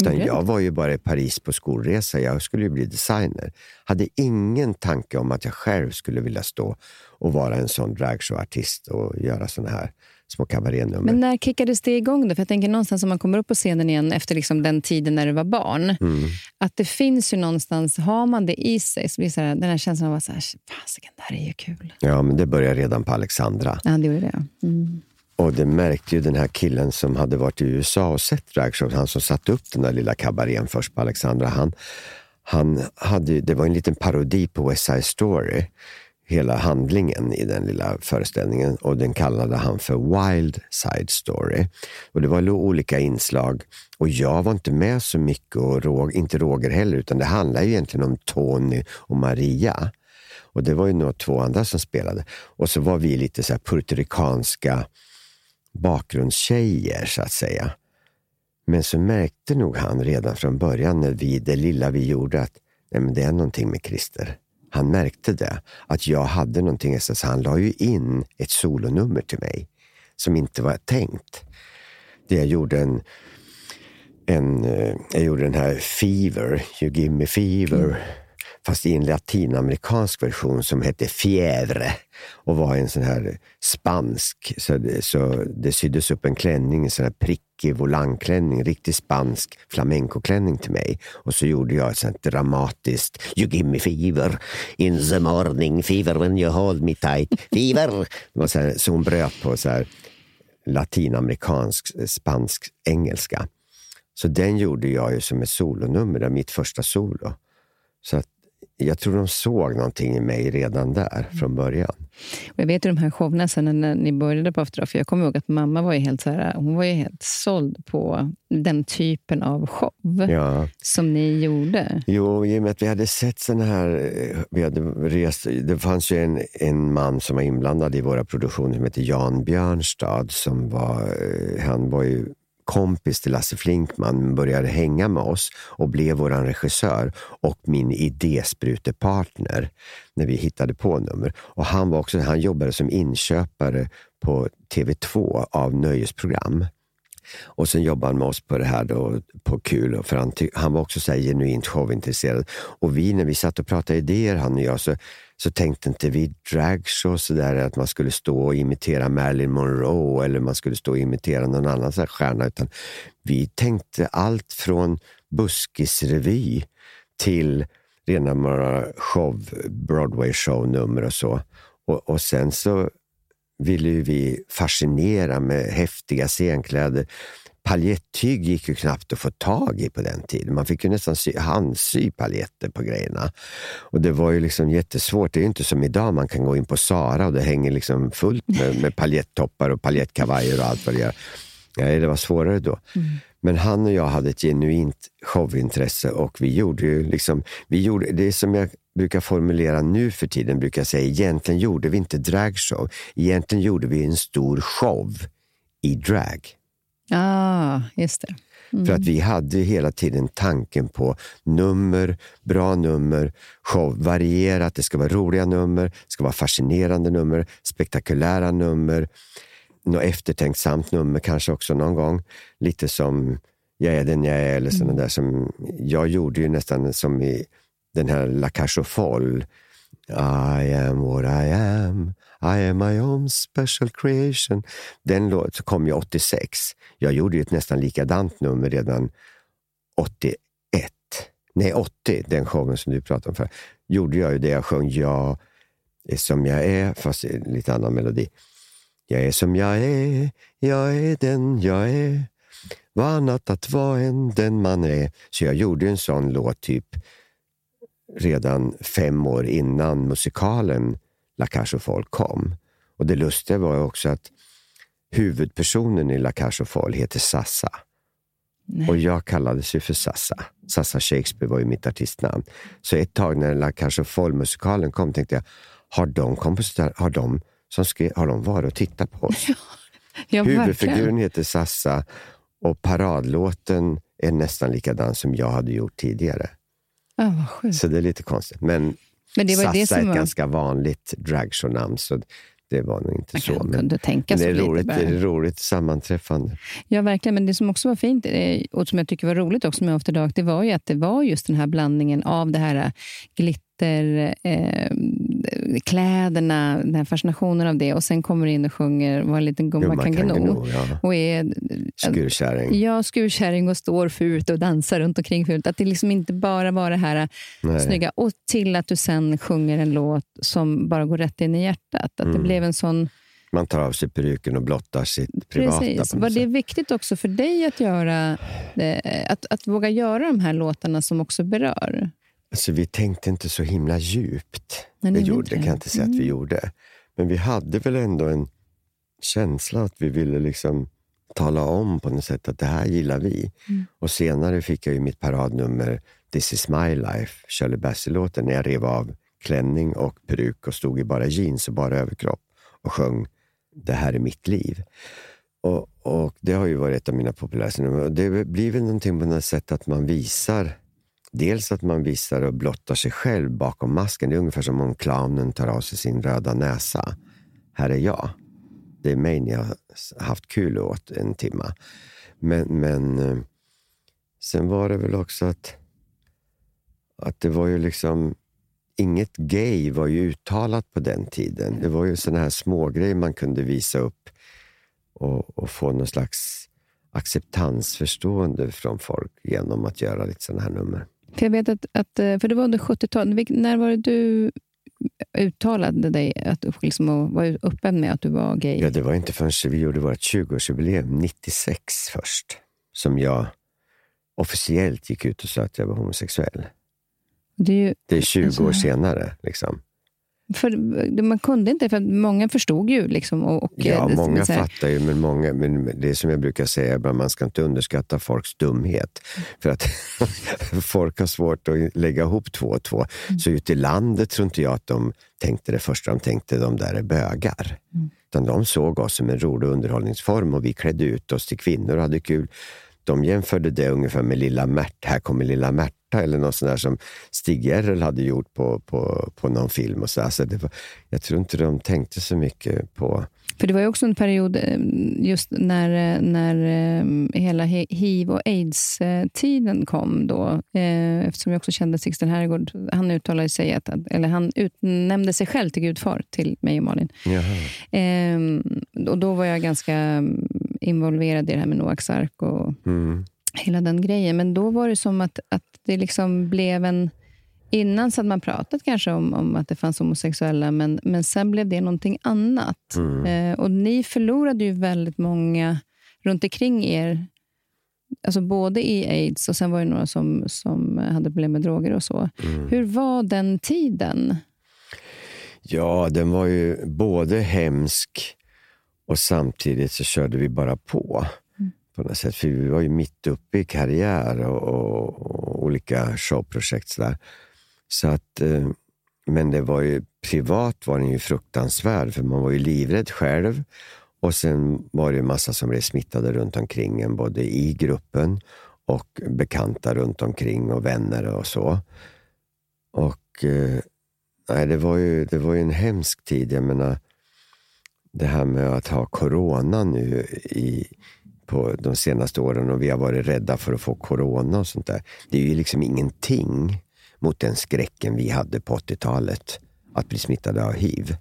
Utan mm. jag var ju bara i Paris på skolresa. Jag skulle ju bli designer. Hade ingen tanke om att jag själv skulle vilja stå och vara en sån dragshowartist och göra såna här små kabarénummer. Men när kickades det igång? Då? För jag tänker någonstans om man kommer upp på scenen igen efter liksom den tiden när du var barn. Mm. Att det finns ju någonstans, har man det i sig, så blir så här, den här känslan av att fasiken, det här är ju kul. Ja, men det började redan på Alexandra. Ja, det gjorde det. Mm. Och det märkte ju den här killen som hade varit i USA och sett dragshow, han som satte upp den där lilla kabarén först på Alexandra. Han, han hade, det var en liten parodi på West Side Story hela handlingen i den lilla föreställningen och den kallade han för Wild Side Story. Och Det var olika inslag och jag var inte med så mycket och Rog, inte Roger heller utan det handlade egentligen om Tony och Maria. Och det var ju några två andra som spelade. Och så var vi lite så här puertoricanska bakgrundstjejer så att säga. Men så märkte nog han redan från början när vi, det lilla vi gjorde att nej, men det är någonting med Christer han märkte det, att jag hade någonting. Så han la ju in ett solonummer till mig som inte var tänkt. Det jag gjorde en, en, eh, jag gjorde den här Fever, You give me fever. Mm. Fast i en latinamerikansk version som hette Fievre och var en sån här spansk. Så det, så det syddes upp en klänning, en sån här prickig volangklänning, riktigt spansk flamencoklänning till mig. Och så gjorde jag ett sånt dramatiskt You give me fever in the morning, fever when you hold me tight, fever. Det var så, här, så hon bröt på så här latinamerikansk, spansk, engelska. Så den gjorde jag ju som ett solonummer, mitt första solo. Så att jag tror de såg någonting i mig redan där från början. Och jag vet ju de här showerna sen när ni började på After för jag kommer ihåg att mamma var ju helt, så här, hon var ju helt såld på den typen av show Ja. som ni gjorde. Jo, i och med att vi hade sett såna här... eh, Vi hade rest, det fanns ju en, en man som var inblandad i våra produktioner som hette Jan Björnstad. Som var, eh, han var ju kompis till Lasse Flinkman, började hänga med oss och blev vår regissör och min idésprutepartner när vi hittade på nummer. Och han, var också, han jobbade som inköpare på TV2 av nöjesprogram. Och sen jobbade han med oss på det här då, på kul, för han, han var också så här genuint showintresserad. Och vi, när vi satt och pratade idéer, han och jag, så, så tänkte inte vi dragshow så där att man skulle stå och imitera Marilyn Monroe eller man skulle stå och imitera någon annan så här stjärna, utan vi tänkte allt från buskisrevy till rena några show, Broadway shownummer och så. Och, och sen så ville vi fascinera med häftiga scenkläder. Paljettyg gick ju knappt att få tag i på den tiden. Man fick ju nästan sy, handsy paljetter på grejerna. Och det var ju liksom jättesvårt. Det är ju inte som idag, man kan gå in på Sara och det hänger liksom fullt med, med paljettoppar och paljettkavajer och allt vad det är. Nej, det var svårare då. Men han och jag hade ett genuint showintresse och vi gjorde ju liksom, vi gjorde, det som jag brukar formulera nu för tiden, brukar jag säga, egentligen gjorde vi inte dragshow. Egentligen gjorde vi en stor show i drag. Ah, just det. För att vi hade hela tiden tanken på nummer, bra nummer, show, varierat, det ska vara roliga nummer, det ska vara fascinerande nummer, spektakulära nummer, något eftertänksamt nummer kanske också någon gång. Lite som Jag är den jag är, eller sådana där som, jag gjorde ju nästan som i den här La Cage aux Folles. I am what I am, i am my own special creation. Den låt kom ju 86. Jag gjorde ju ett nästan likadant nummer redan 81. Nej, 80, den showen som du pratade om för. Gjorde jag ju det jag sjöng Jag är som jag är, fast lite annan melodi. Jag är som jag är, jag är den jag är. Vad annat att vara än den man är. Så jag gjorde en sån låt typ redan fem år innan musikalen La aux Folles kom. Och det lustiga var också att huvudpersonen i La aux Folles heter Sassa. Och jag kallades ju för Sassa. Sassa Shakespeare var ju mitt artistnamn. Så ett tag när La Cage aux Folles-musikalen kom tänkte jag, har de kompositörer, har de, som skrev, har de varit och tittat på oss? [LAUGHS] Ja, Huvudfiguren verkligen. heter Sassa och paradlåten är nästan likadan som jag hade gjort tidigare. Ja. Så det är lite konstigt. Men, Men det var Sassa det är som ett var... ganska vanligt dragshow-namn, så det var nog inte Man så. Men, kunde tänka men det, är roligt, det är roligt sammanträffande. Ja, verkligen. Men det som också var fint eh, och som jag tycker var roligt också med After Dark, det var ju att det var just den här blandningen av det här glitter, eh, kläderna, den här fascinationen av det och sen kommer du in och sjunger Var en liten gumma kan gno. ja. Och är Skurkärring. ja, skurkärring och står fult och dansar runt omkring fult. Att det liksom inte bara var det här Nej. snygga. Och till att du sen sjunger en låt som bara går rätt in i hjärtat. Att Mm. det blev en sån... Man tar av sig peruken och blottar sitt privata. Precis. Var det viktigt också för dig att göra att, att våga göra de här låtarna som också berör? Alltså, vi tänkte inte så himla djupt. Det ni gjorde, kan jag inte säga att vi gjorde. Men vi hade väl ändå en känsla att vi ville liksom tala om på något sätt att det här gillar vi. Och senare fick jag ju mitt paradnummer This is my life, Shirley Bassey-låten, när jag rev av klänning och peruk och stod i bara jeans och bara överkropp och sjöng Det här är mitt liv. Och, och Det har ju varit ett av mina populäraste nummer. Det blir väl någonting på något sätt att man visar Dels att man visar och blottar sig själv bakom masken. Det är ungefär som om clownen tar av sig sin röda näsa. Här är jag. Det är mig ni har haft kul åt en timma. Men, men eh, sen var det väl också att, att det var ju liksom Inget gay var ju uttalat på den tiden. Det var ju såna här smågrejer man kunde visa upp och, och få någon slags acceptansförstående från folk genom att göra lite såna här nummer. För jag vet att, att eh, för det var under 70-talet. Vilk- När var det du uttalade dig att liksom var öppen med att du var gay? Ja, det var inte förrän vi gjorde vårt 20-årsjubileum, 96 först, som jag officiellt gick ut och sa att jag var homosexuell. Det är ju, Det är 20 Alltså- år senare. Liksom. För, man kunde inte, för många förstod ju. Liksom, och, och, Ja, eh, många här- fattar ju, men, många, men det är som jag brukar säga, ibland, man ska inte underskatta folks dumhet. För att [LAUGHS] folk har svårt att lägga ihop två och två. Så ute i landet tror inte jag att de tänkte det första de tänkte, de där är bögar. Utan de såg oss som en rolig underhållningsform och vi klädde ut oss till kvinnor och hade kul. De jämförde det ungefär med Lilla Märta, här kommer Lilla Märta eller något sånt där som Stig Gerrel hade gjort på, på, på någon film. Och så där. så det var, jag tror inte de tänkte så mycket på För det var ju också en period eh, just när, eh, när eh, hela he- hiv och aids-tiden kom då. Eftersom jag också kände Sixten Herrgård. Han uttalade sig, att, eller han utnämnde sig själv till gudfar till mig och Malin. Jaha. Eh, och då var jag ganska involverad i det här med Noaks ark och Mm. hela den grejen. Men då var det som att, att det liksom blev en... Innan så hade man pratat kanske om, om att det fanns homosexuella, men, men sen blev det någonting annat. Eh, och ni förlorade ju väldigt många runt omkring er. Alltså både i aids och sen var det några som, som hade problem med droger och så. Hur var den tiden? Ja, den var ju både hemsk och samtidigt så körde vi bara på. På något sätt. För vi var ju mitt uppe i karriär och, och, och olika showprojekt. Så, där. så att, eh, men det var ju, privat var den ju fruktansvärd för man var ju livrädd själv. Och sen var det en massa som blev smittade runt omkring en, både i gruppen och bekanta runt omkring och vänner och så. Och eh, nej, det, var ju, det var ju en hemsk tid. Jag menar, det här med att ha corona nu i, på de senaste åren och vi har varit rädda för att få corona och sånt där. Det är ju liksom ingenting mot den skräcken vi hade på 80-talet, att bli smittade av hiv.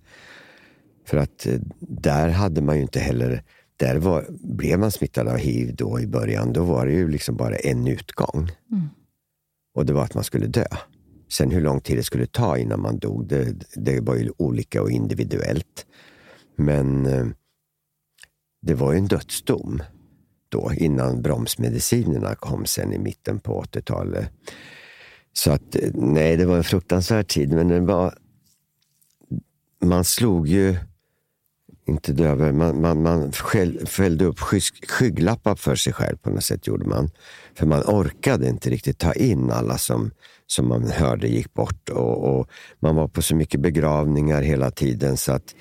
För att eh, där hade man ju inte heller, där var, blev man smittad av hiv då i början, då var det ju liksom bara en utgång. Och det var att man skulle dö. Sen hur lång tid det skulle ta innan man dog, det, det var ju olika och individuellt. Men eh, det var ju en dödsdom då, innan bromsmedicinerna kom sen i mitten på 80-talet. Så att, eh, nej, det var en fruktansvärd tid, men det var... Man slog ju inte döver, man, man, man skäll, fällde upp skygglappar för sig själv på något sätt gjorde man. För man orkade inte riktigt ta in alla som, som man hörde gick bort. Och, och Man var på så mycket begravningar hela tiden så att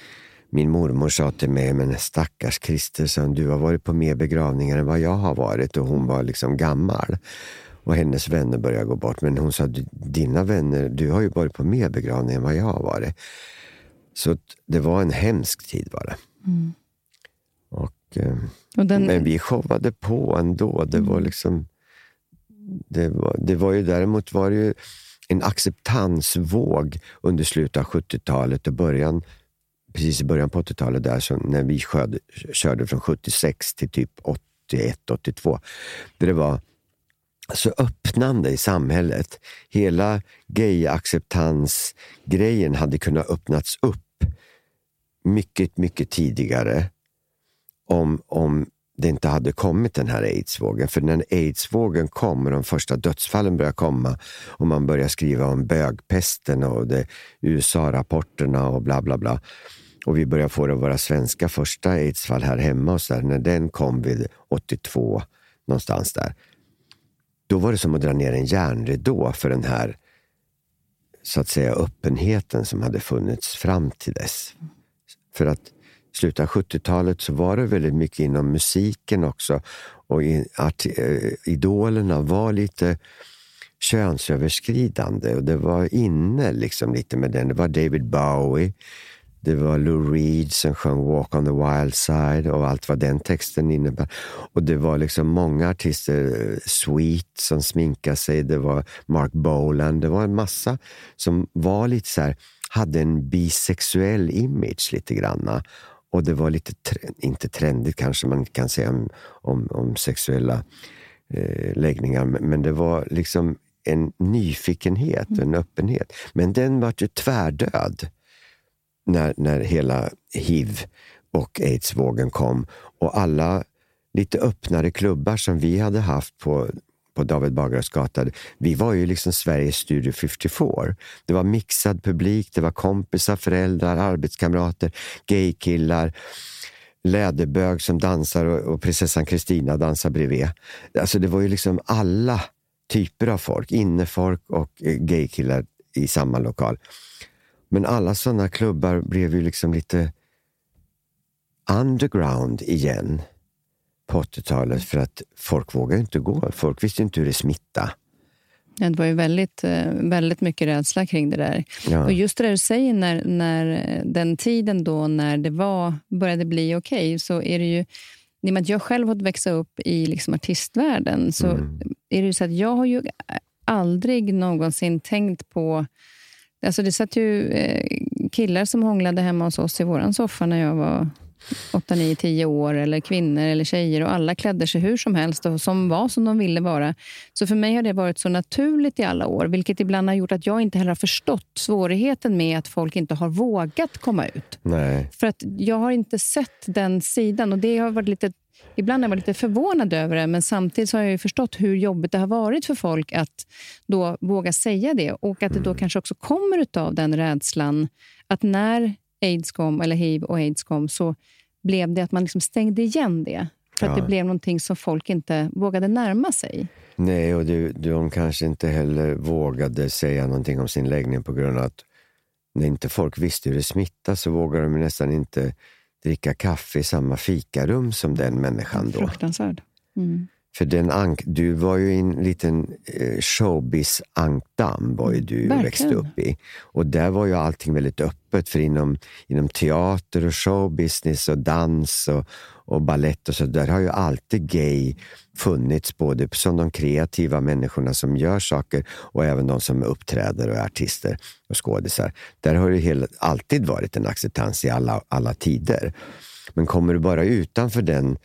min mormor sa till mig, men stackars hon, du har varit på mer begravningar än vad jag har varit. Och hon var liksom gammal. Och hennes vänner började gå bort. Men hon sa, "Du- dina vänner, du har ju varit på mer begravningar än vad jag har varit. Så det var en hemsk tid var det. Och, eh, Och den, men vi showade på ändå. Det var liksom... Det var, det var ju däremot var det ju en acceptansvåg under slutet av 70-talet och början, precis i början på 80-talet där, så när vi körde, körde från 76 till typ 81, 82. Där det var så öppnande i samhället. Hela gay-acceptans-grejen hade kunnat öppnats upp mycket, mycket tidigare om, om det inte hade kommit den här aidsvågen. För när aidsvågen kom och de första dödsfallen började komma och man började skriva om bögpesten och USA-rapporterna och bla bla bla. Och vi började få det våra svenska första aidsfall här hemma och så där, när den kom vid 82, någonstans där. Då var det som att dra ner en järnridå för den här så att säga öppenheten som hade funnits fram till dess. För att slutet av 70-talet så var det väldigt mycket inom musiken också. Och i, eh, idolerna var lite könsöverskridande och det var inne liksom lite med den. Det var David Bowie, det var Lou Reed som sjöng Walk on the wild side och allt vad den texten innebär. Och det var liksom många artister, eh, Sweet som sminkade sig, det var Mark Bolan, det var en massa som var lite så här, hade en bisexuell image lite granna. Och det var lite, inte trendigt kanske man kan säga om, om, om sexuella eh, läggningar, men, men det var liksom en nyfikenhet, en öppenhet. Men den var ju tvärdöd när, när hela hiv och aidsvågen kom och alla lite öppnare klubbar som vi hade haft på, på David Bagares gata. Vi var ju liksom Sveriges Studio 54. Det var mixad publik, det var kompisar, föräldrar, arbetskamrater, gaykillar läderbög som dansar och, och prinsessan Kristina dansar bredvid. Alltså det var ju liksom alla typer av folk, innefolk och eh, gaykillar i samma lokal. Men alla sådana klubbar blev ju liksom lite underground igen på 80-talet för att folk vågade inte gå. Folk visste inte hur det smittade. Det var ju väldigt, eh, väldigt mycket rädsla kring det där. Ja. Och just det där du säger, när, när den tiden då när det var, började bli okej, okay, så är det ju... I och med att jag själv har växa upp i liksom artistvärlden så mm. är det ju så att jag har ju aldrig någonsin tänkt på... Alltså det satt ju eh, killar som hånglade hemma hos oss i vår soffa när jag var 8, 9, 10 år, eller kvinnor eller tjejer och alla klädde sig hur som helst och som var som de ville vara. Så för mig har det varit så naturligt i alla år, vilket ibland har gjort att jag inte heller har förstått svårigheten med att folk inte har vågat komma ut. Nej. För att jag har inte sett den sidan och det har varit lite Ibland har jag varit lite förvånad över det, men samtidigt har jag förstått hur jobbigt det har varit för folk att då våga säga det och att det då mm. kanske också kommer av den rädslan att när aids kom, eller hiv och aids kom, så blev det att man liksom stängde igen det. För att det blev någonting som folk inte vågade närma sig. Nej, och du, de kanske inte heller vågade säga någonting om sin läggning på grund av att när inte folk visste hur det smittade så vågade de nästan inte dricka kaffe i samma fikarum som den människan. Då. Fruktansvärd. Mm. För den ank, du var ju i en liten eh, showbiz-ankdamm var ju du Verkligen. växte upp i. Och där var ju allting väldigt öppet. För inom, inom teater och showbusiness och dans och, och ballett och så där har ju alltid gay funnits. Både som de kreativa människorna som gör saker och även de som uppträder och är artister och skådisar. Där har det hela, alltid varit en acceptans i alla, alla tider. Men kommer du bara utanför den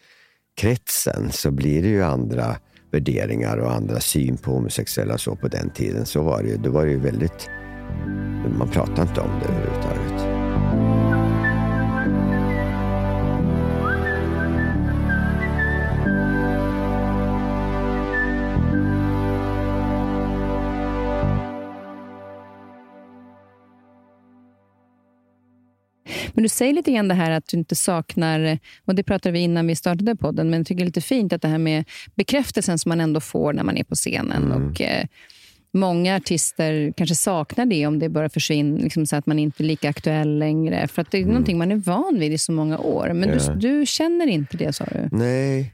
kretsen så blir det ju andra värderingar och andra syn på homosexuella så på den tiden. Så var det ju. Då var det ju väldigt... Man pratade inte om det överhuvudtaget. Men du säger lite grann det här att du inte saknar, och det pratade vi innan vi startade podden, men jag tycker det är lite fint att det här med bekräftelsen som man ändå får när man är på scenen. Mm. Och, eh, Många artister kanske saknar det om det börjar försvinna, liksom så att man inte är lika aktuell längre. För att det är mm. någonting man är van vid i så många år. Men ja. du, du känner inte det, sa du? Nej,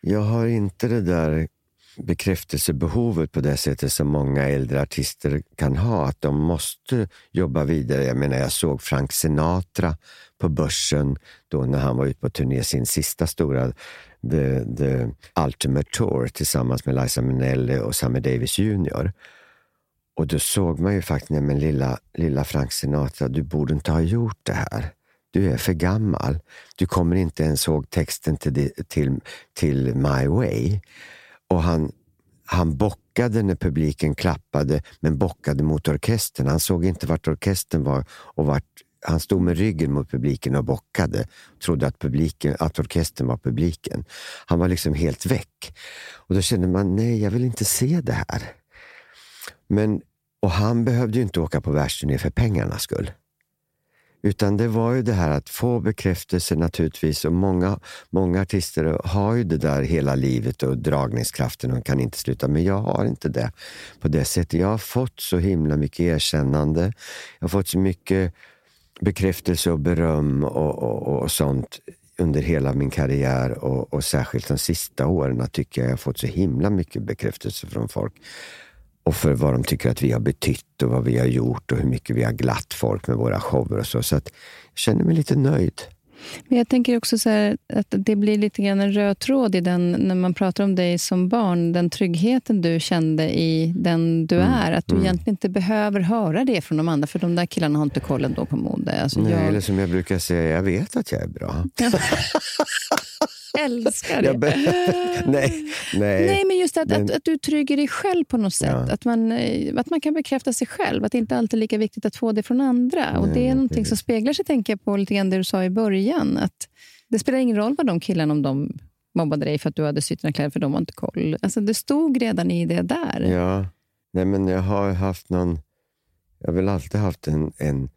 jag har inte det där bekräftelsebehovet på det sättet som många äldre artister kan ha. Att de måste jobba vidare. Jag menar, jag såg Frank Sinatra på Börsen då när han var ute på turné, sin sista stora The, the Ultimate Tour tillsammans med Liza Minnelli och Sammy Davis Jr. Och då såg man ju faktiskt, nej men lilla, lilla Frank Sinatra, du borde inte ha gjort det här. Du är för gammal. Du kommer inte ens ihåg texten till, till, till My Way. Och han, han bockade när publiken klappade, men bockade mot orkestern. Han såg inte vart orkestern var och vart han stod med ryggen mot publiken och bockade. Trodde att, publiken, att orkestern var publiken. Han var liksom helt väck. Och Då kände man, nej, jag vill inte se det här. Men, och han behövde ju inte åka på världsturné för pengarnas skull. Utan det var ju det här att få bekräftelse naturligtvis. Och många, många artister har ju det där hela livet och dragningskraften och kan inte sluta. Men jag har inte det på det sättet. Jag har fått så himla mycket erkännande. Jag har fått så mycket bekräftelse och beröm och, och, och sånt under hela min karriär och, och, särskilt de sista åren tycker jag jag har fått så himla mycket bekräftelse från folk och för vad de tycker att vi har betytt och vad vi har gjort och hur mycket vi har glatt folk med våra shower och så. Så att jag känner mig lite nöjd. Men jag tänker också så här, att det blir lite grann en röd tråd i den, när man pratar om dig som barn, den tryggheten du kände i den du mm. är. Att du mm. egentligen inte behöver höra det från de andra, för de där killarna har inte kollen då på mode. Alltså Nej, jag... eller som jag brukar säga, jag vet att jag är bra. [LAUGHS] [LAUGHS] älskar det. [LAUGHS] nej, nej. nej, men just att, men... att, att, du trygger dig själv på något sätt. Ja. Att, man, eh, att man kan bekräfta sig själv. Att det inte alltid är lika viktigt att få det från andra. Nej, och Det är någonting som speglar sig, tänker jag på, lite grann det du sa i början. Att det spelar ingen roll vad de killarna, om de mobbade dig för att du hade sytt dina kläder för de var inte koll. Alltså, det stod redan i det där. Ja, nej men jag har haft någon... Jag har väl alltid haft en... en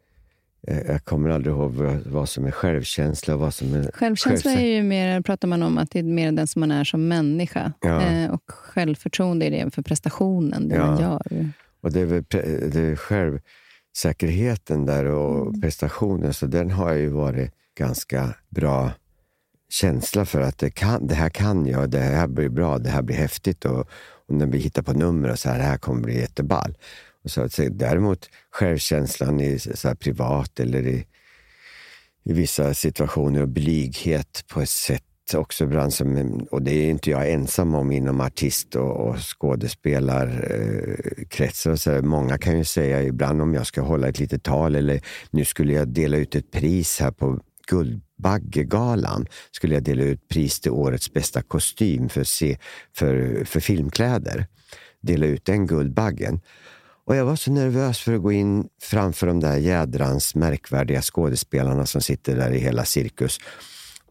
jag kommer aldrig ihåg vad, som är självkänsla och vad som är... Självkänsla är ju mer, pratar man om att det är mer den som man är som människa. Ja. Eh, och självförtroende är det för prestationen, det Ja. man gör. Och det är väl det är självsäkerheten där och prestationen, så den har ju varit ganska bra känsla för att det, kan, det här kan jag, det här blir bra, det här blir häftigt och, och när vi hittar på nummer och så här, det här kommer bli jätteball. Och så att säga, däremot självkänslan i så här privat eller i, i vissa situationer och blyghet på ett sätt också ibland. Som, och det är inte jag ensam om inom artist och, och skådespelarkretsar. och så. Många kan ju säga ibland om jag ska hålla ett litet tal eller nu skulle jag dela ut ett pris här på Guldbaggegalan skulle jag dela ut pris till årets bästa kostym för, se, för, för filmkläder. Dela ut den Guldbaggen. Och jag var så nervös för att gå in framför de där jädrans märkvärdiga skådespelarna som sitter där i hela cirkus.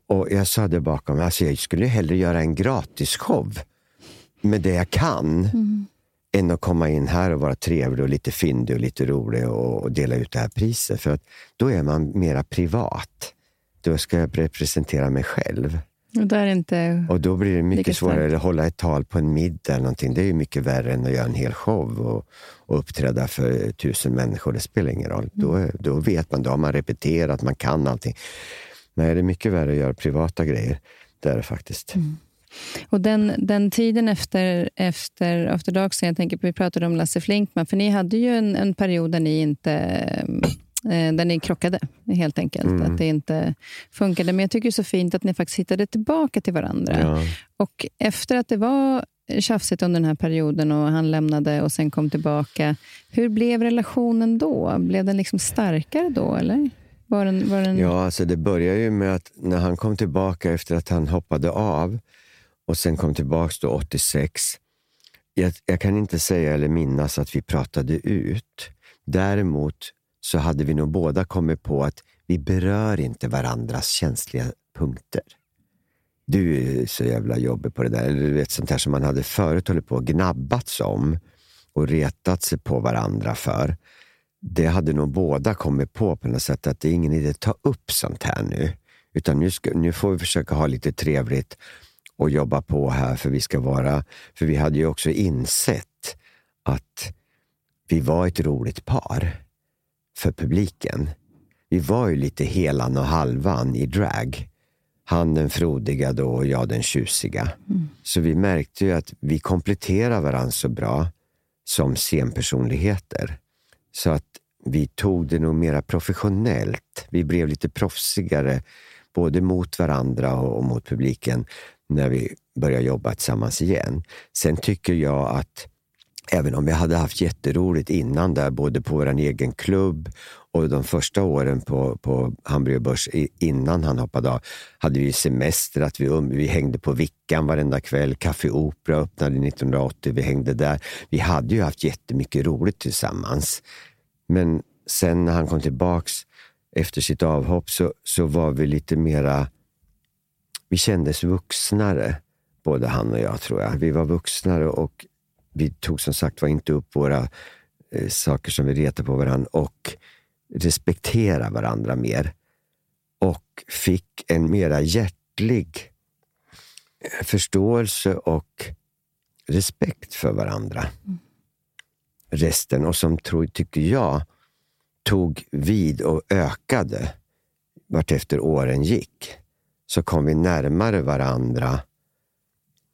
Och jag sa det bakom mig, alltså jag skulle hellre göra en gratisshow med det jag kan än att komma in här och vara trevlig och lite fyndig och lite rolig och, och dela ut det här priset. För att då är man mera privat. Då ska jag representera mig själv. Och där är inte... Och då blir det mycket svårare att hålla ett tal på en middag. Eller någonting. Det är ju mycket värre än att göra en hel show och, och uppträda för tusen människor. Det spelar ingen roll. Då, Mm. är- då vet man, då har man repeterat, man kan allting. Nej, det är mycket värre att göra privata grejer. Det är det faktiskt. Mm. Och den, den tiden efter, efter After Dark, så jag tänker på, vi pratade om Lasse Flinkman, för ni hade ju en, en period där ni inte där ni krockade, helt enkelt. Mm. Att det inte funkade. Men jag tycker det är så fint att ni faktiskt hittade tillbaka till varandra. Ja. Och efter att det var tjafsigt under den här perioden och han lämnade och sen kom tillbaka, hur blev relationen då? Blev den liksom starkare då, eller? Var den, var den... Ja, alltså det börjar ju med att när han kom tillbaka efter att han hoppade av och sen kom tillbaka då 86. Jag, jag kan inte säga eller minnas att vi pratade ut. Däremot så hade vi nog båda kommit på att vi berör inte varandras känsliga punkter. Du är så jävla jobbig på det där. Eller du vet, sånt här som man hade förut hållit på och gnabbats om och retat sig på varandra för det hade nog båda kommit på på något sätt att det är ingen idé att ta upp sånt här nu. Utan nu, ska, nu får vi försöka ha lite trevligt och jobba på här för vi ska vara... För vi hade ju också insett att vi var ett roligt par för publiken. Vi var ju lite helan och halvan i drag. Han den frodiga då och jag den tjusiga. Så vi märkte ju att vi kompletterar varandra så bra som scenpersonligheter. Så att vi tog det nog mera professionellt. Vi blev lite proffsigare, både mot varandra och mot publiken, när vi började jobba tillsammans igen. Sen tycker jag att även om vi hade haft jätteroligt innan där, både på vår egen klubb och de första åren på, på Hamburger Börs innan han hoppade av, hade vi semester, att vi, um, vi hängde på Vickan varenda kväll. Café Opera öppnade 1980, vi hängde där. Vi hade ju haft jättemycket roligt tillsammans. Men sen när han kom tillbaks efter sitt avhopp så, så var vi lite mera... Vi kändes vuxnare, både han och jag tror jag. Vi var vuxnare och vi tog som sagt var inte upp våra eh, saker som vi retade på varandra och respektera varandra mer. Och fick en mera hjärtlig eh, förståelse och respekt för varandra. Resten, och som tror, tycker jag tog vid och ökade vartefter åren gick. Så kom vi närmare varandra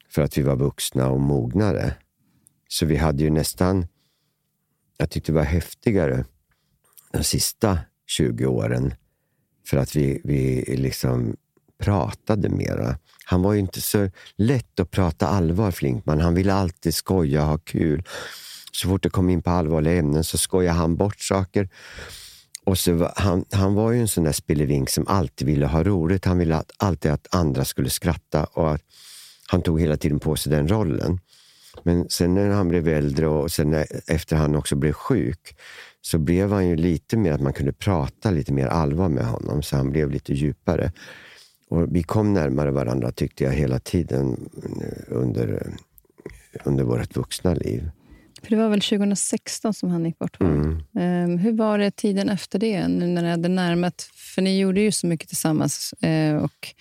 för att vi var vuxna och mognare. Så vi hade ju nästan, jag tyckte det var häftigare de sista 20 åren för att vi, vi liksom pratade mera. Han var ju inte så lätt att prata allvar, Flinkman. Han ville alltid skoja och ha kul. Så fort det kom in på allvarliga ämnen så skojade han bort saker. Och så var, han, han var ju en sån där spillevink som alltid ville ha roligt. Han ville att, alltid att andra skulle skratta och att han tog hela tiden på sig den rollen. Men sen när han blev äldre och sen när, efter han också blev sjuk så blev han ju lite mer att man kunde prata lite mer allvar med honom. Så han blev lite djupare. Och vi kom närmare varandra tyckte jag hela tiden eh, under, under vårt vuxna liv. För det var väl 2016 som han gick bort? Mm. Ehm, hur var det tiden efter det, nu när det hade närmat? För ni gjorde ju så mycket tillsammans. eh, och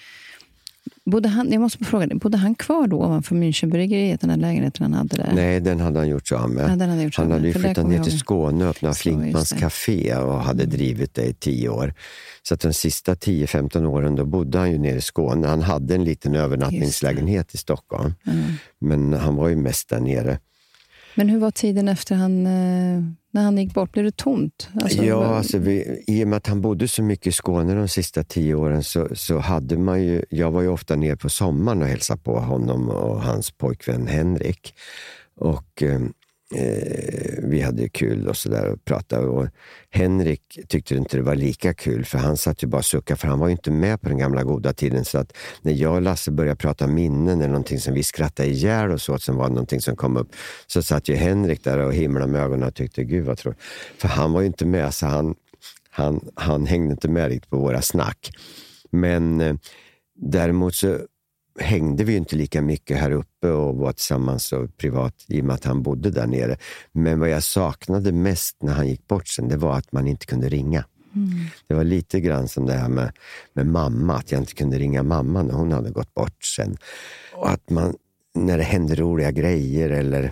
bodde han, jag måste fråga dig, bodde han kvar då ovanför Münchenbryggeriet, den här lägenheten han hade där? Nej, den hade han gjort sig av med. Ja, den hade han gjort hade ju där flyttat ner till. Skåne och öppnat Flinkmans café och hade Mm. drivit det i tio år. Så att de sista 10-15 åren då bodde han ju nere i Skåne. Han hade en liten övernattningslägenhet i Stockholm. Mm. Men han var ju mest där nere. Men hur var tiden efter han, eh, när han gick bort? Blev det tomt? Alltså, ja, var- alltså vi, i och med att han bodde så mycket i Skåne de sista tio åren så, så hade man ju... Jag var ju ofta nere på sommaren och hälsade på honom och hans pojkvän Henrik. Och eh, vi hade kul och sådär och pratade. Och Henrik tyckte inte det var lika kul för han satt ju bara och suckade för han var ju inte med på den gamla goda tiden. Så att när jag och Lasse började prata minnen eller någonting som vi skrattade ihjäl oss åt som var någonting som kom upp så satt ju Henrik där och himlade med ögonen och tyckte gud vad tråkigt. För han var ju inte med så han, han, han hängde inte med riktigt på våra snack. Men eh, däremot så hängde vi inte lika mycket här uppe och var tillsammans och privat i och med att han bodde där nere. Men vad jag saknade mest när han gick bort sen, det var att man inte kunde ringa. Det var lite grann som det här med, med mamma, att jag inte kunde ringa mamma när hon hade gått bort sen. Och att man, när det hände roliga grejer eller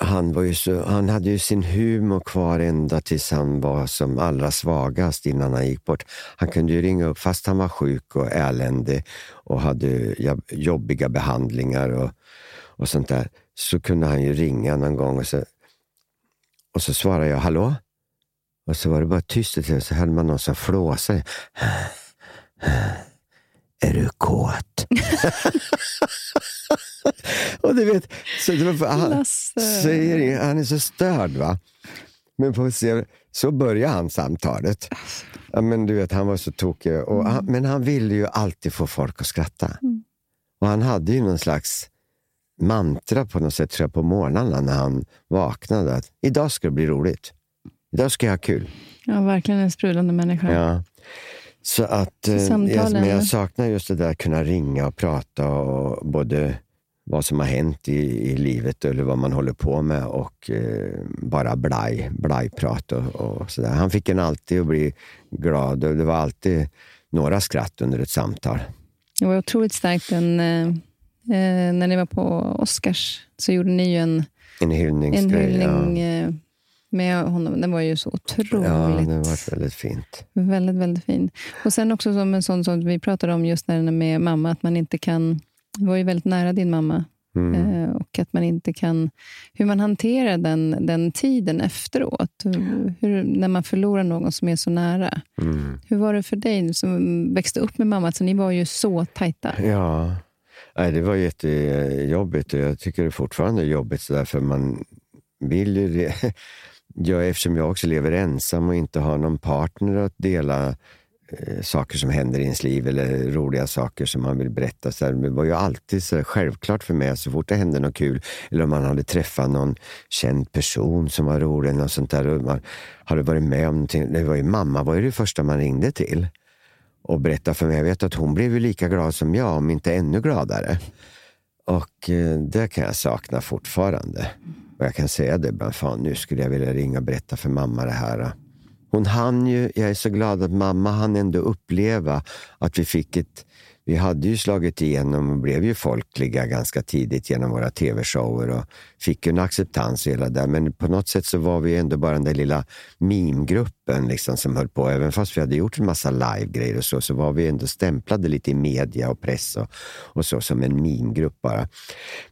han, var ju så, han hade ju sin humor kvar ända tills han var som allra svagast innan han gick bort. Han kunde ju ringa upp fast han var sjuk och eländig och hade jobbiga behandlingar och, och sånt där. Så kunde han ju ringa någon gång och så, och så svarade jag hallå? Och så var det bara tyst och så hörde man någon som flåsade. Är du kåt? [LAUGHS] [LAUGHS] och du vet, så det var, han, säger han är så störd va. Men på, se- så började han samtalet. Ja, men du vet, han var så tokig. Och han, men han ville ju alltid få folk att skratta. Och han hade ju någon slags mantra på något sätt tror jag, på morgnarna när han vaknade. Att idag ska det bli roligt. Idag ska jag ha kul. Ja, verkligen en sprudlande människa. Ja. Så att, eh, samtalen- jag, men jag saknar just det där att kunna ringa och prata och både vad som har hänt i, i livet eller vad man håller på med och eh, bara blaj, blajprat och, och sådär. Han fick en alltid att bli glad och det var alltid några skratt under ett samtal. Det var otroligt starkt. En, eh, eh, när ni var på Oscars så gjorde ni ju en, En en hyllningsgrej. hyllning ja. eh, med honom. Den var ju så otroligt ja, det var väldigt fint. Väldigt, väldigt fin. Och sen också som en sån som vi pratade om just när med mamma, att man inte kan... Du var ju väldigt nära din mamma. Mm. Eh, och att man inte kan... Hur man hanterar den, den tiden efteråt. Hur, när man förlorar någon som är så nära. Mm. Hur var det för dig som växte upp med mamma? Alltså, ni var ju så tajta. Ja, Nej, det var jättejobbigt och jag tycker det fortfarande är jobbigt så där, för man vill ju det. [LAUGHS] Ja, eftersom jag också lever ensam och inte har någon partner att dela Eh, saker som händer i ens liv eller roliga saker som man vill berätta. Så här, det var ju alltid så självklart för mig, så fort det hände något kul eller om man hade träffat någon känd person som var rolig eller sånt där och man hade varit med om någonting. Det var ju mamma var ju det första man ringde till och berättade för mig. Jag vet att hon blev ju lika glad som jag, om inte ännu gladare. Och eh, det kan jag sakna fortfarande. Och jag kan säga det ibland, fan nu skulle jag vilja ringa och berätta för mamma det här. Hon hann ju, jag är så glad att mamma hann ändå uppleva att vi fick ett, vi hade ju slagit igenom och blev ju folkliga ganska tidigt genom våra tv-shower och fick ju en acceptans hela där. Men på något sätt så var vi ändå bara den där lilla mimgruppen liksom som höll på. Även fast vi hade gjort en massa live-grejer och så, så var vi ändå stämplade lite i media och press och, och så som en mimgrupp bara.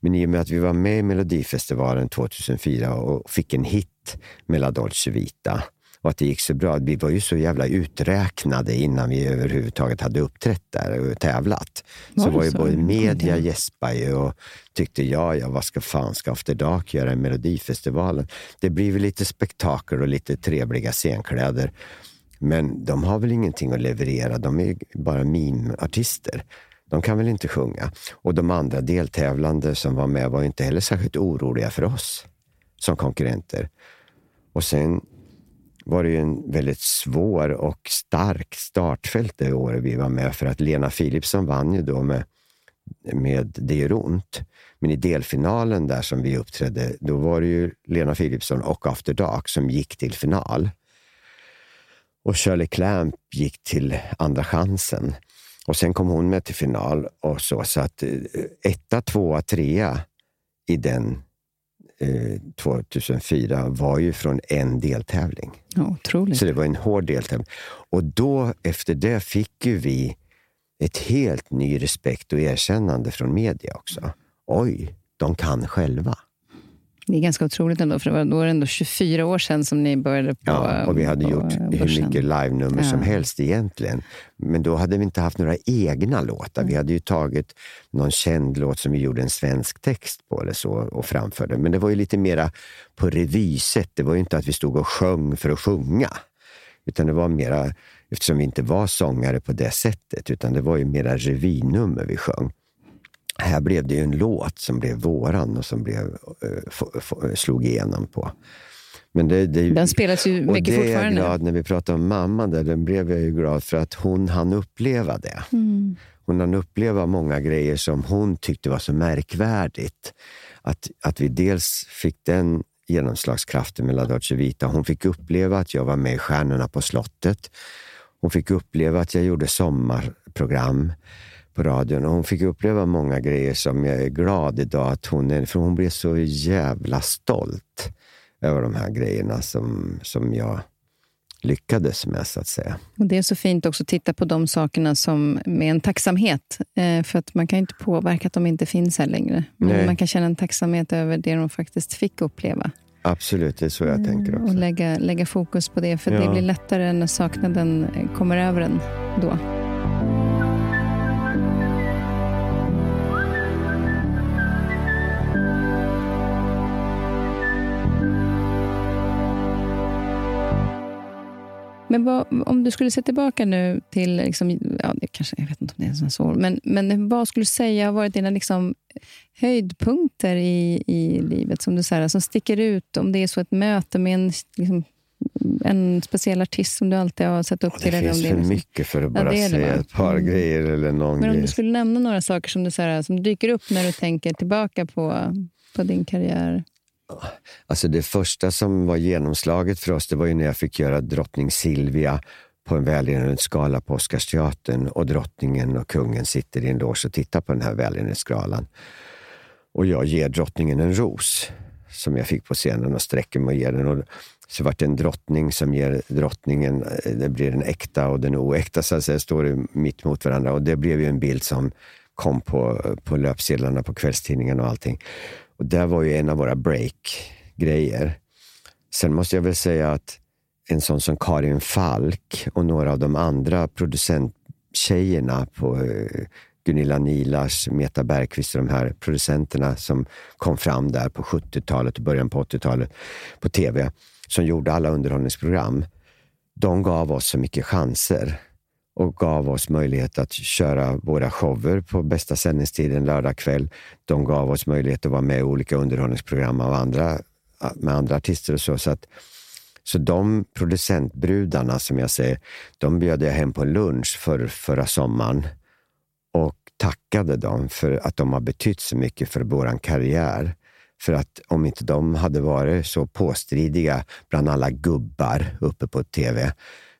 Men i och med att vi var med i Melodifestivalen 2004 och fick en hit med La Dolce Vita och att det gick så bra. Vi var ju så jävla uträknade innan vi överhuvudtaget hade uppträtt där och tävlat. Var så var ju så? både media ihåg. gäspade ju och tyckte ja, ja, vad ska fan ska After Dark göra i Melodifestivalen? Det blir väl lite spektakel och lite trevliga scenkläder. Men de har väl ingenting att leverera. De är bara mimartister. De kan väl inte sjunga. Och de andra deltävlande som var med var inte heller särskilt oroliga för oss som konkurrenter. Och sen var det ju en väldigt svår och stark startfält det året vi var med för att Lena Philipsson vann ju då med, med Det gör ont. Men i delfinalen där som vi uppträdde, då var det ju Lena Philipsson och After Dark som gick till final. Och Shirley Clamp gick till andra chansen. Och sen kom hon med till final och så, så att eh, etta, tvåa, trea i den eh, 2004 var ju från en deltävling. Otroligt. Så det var en hård deltävling. Och då, efter det, fick ju vi ett helt ny respekt och erkännande från media också. Oj, de kan själva. Det är ganska otroligt ändå, för det var, då var det ändå 24 år sedan som ni började på Ja, och vi hade gjort hur börsen. mycket live-nummer som Ja. helst egentligen. Men då hade vi inte haft några egna låtar. Vi hade ju tagit någon känd låt som vi gjorde en svensk text på eller så och framförde. Men det var ju lite mera på revysätt. Det var ju inte att vi stod och sjöng för att sjunga. Utan det var mera, eftersom vi inte var sångare på det sättet, utan det var ju mera revynummer vi sjöng. Här blev det ju en låt som blev våran och som blev, eh, slog igenom på. Men det, det, Den spelas ju och mycket det är jag fortfarande. glad när vi pratar om mamman, där, den blev jag ju glad för att hon hann uppleva det. Mm. Hon hann uppleva många grejer som hon tyckte var så märkvärdigt. Att, att vi dels fick den genomslagskraften med La Dolce Vita. Hon fick uppleva att jag var med i Stjärnorna på slottet. Hon fick uppleva att jag gjorde sommarprogram på radion och hon fick uppleva många grejer som jag är glad idag att hon är, för hon blev så jävla stolt över de här grejerna som, som jag lyckades med så att säga. Och Det är så fint också att titta på de sakerna som med en tacksamhet. Eh, för att man kan inte påverka att de inte finns här längre. Men Nej. man kan känna en tacksamhet över det de faktiskt fick uppleva. Absolut, det är så jag tänker Och också. lägga, lägga fokus på det. För Ja. det blir lättare när saknaden eh, kommer över en då. Men vad, om du skulle se tillbaka nu till, liksom, ja, det kanske, jag vet inte om det är en sån svår, men, men vad skulle du säga har varit dina liksom, höjdpunkter i, i livet som du säger, som sticker ut? Om det är så ett möte med en, liksom, en speciell artist som du alltid har sett upp Det till. eller om finns det för liksom- mycket för att Ja, bara det det, säga ett par Mm. grejer eller någon Men om grej. du skulle nämna några saker som, du, så här, som dyker upp när du tänker tillbaka på, på din karriär. Alltså det första som var genomslaget för oss, det var ju när jag fick göra drottning Silvia på en välgörenhetsgala på Oscarsteatern och drottningen och kungen sitter i en loge och tittar på den här välgörenhetsgalan. Och jag ger drottningen en ros som jag fick på scenen och sträcker mig och ger den. Och så vart det en drottning som ger drottningen, eh, det blir den äkta och den oäkta så att säga, står mitt mot varandra. Och det blev ju en bild som kom på, på löpsedlarna på kvällstidningen och allting. Och det var ju en av våra break-grejer. Sen måste jag väl säga att en sån som Karin Falk och några av de andra producenttjejerna på eh, Gunilla Nilars, Meta Bergqvist och de här producenterna som kom fram där på 70-talet och början på 80-talet på tv, som gjorde alla underhållningsprogram. De gav oss så mycket chanser och gav oss möjlighet att köra våra shower på bästa sändningstiden lördag kväll. De gav oss möjlighet att vara med i olika underhållningsprogram av andra, med andra artister och så. Så, att, så de producentbrudarna som jag säger, de bjöd jag hem på lunch för, förra sommaren och tackade dem för att de har betytt så mycket för vår karriär. För att om inte de hade varit så påstridiga bland alla gubbar uppe på tv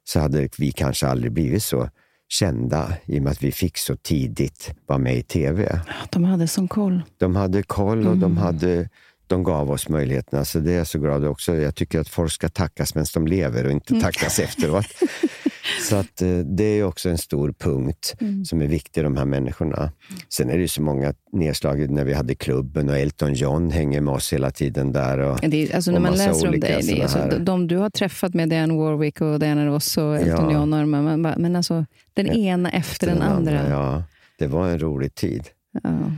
så hade vi kanske aldrig blivit så kända i och med att vi fick så tidigt vara med i tv. De hade sån koll. De hade koll och de, hade, de gav oss möjligheterna. Så det är jag så glad också. Jag tycker att folk ska tackas medan de lever och inte tackas efteråt. [LAUGHS] Så att, eh, det är också en stor punkt som är viktig, de här människorna. Sen är det så många nedslag när vi hade klubben och Elton John hänger med oss hela tiden där. Och, Det är, alltså när man läser om dig, det är, alltså, de, du har träffat med Diane Warwick och Diana Ross och Elton Ja. John, och man men alltså den ena efter den, andra. Ja, det var en rolig tid. Ja.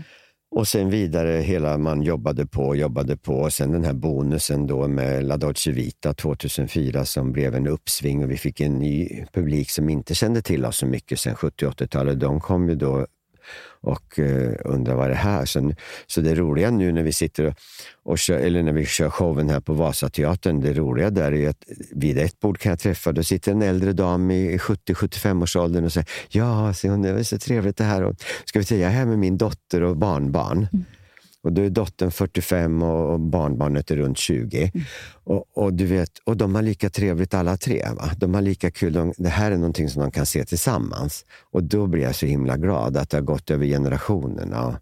Och sen vidare, hela man jobbade på och jobbade på. Och sen den här bonusen då med La Dolce Vita 2004 som blev en uppsving och vi fick en ny publik som inte kände till oss så mycket sen 70 80-talet. De kom ju då och eh, undrar vad det är här. Så, så det roliga nu när vi sitter och, och kör, eller när vi kör showen här på Vasateatern, det roliga där är att vid ett bord kan jag träffa, då sitter en äldre dam i 70-75 års åldern och säger ja, säger hon, det är så trevligt det här. Och, ska vi säga, jag är här med min dotter och barnbarn. Mm. Och då är dottern 45 och barnbarnet är runt 20. Mm. Och, och, du vet, och de har lika trevligt alla tre. Va? De har lika kul. De, det här är någonting som de kan se tillsammans. Och då blir jag så himla glad att det har gått över generationerna.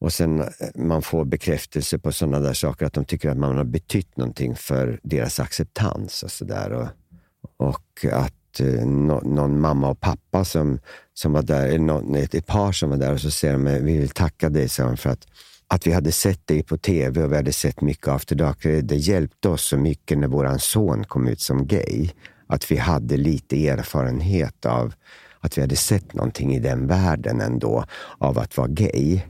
Och sen eh, man får bekräftelse på sådana där saker, att de tycker att man har betytt någonting för deras acceptans och sådär. Och, och att eh, no, någon mamma och pappa som, som var där, eller någon, ett, ett par som var där och så säger de, vi vill tacka dig för att att vi hade sett dig på tv och vi hade sett mycket After Dark. Det hjälpte oss så mycket när vår son kom ut som gay. Att vi hade lite erfarenhet av att vi hade sett någonting i den världen ändå, av att vara gay.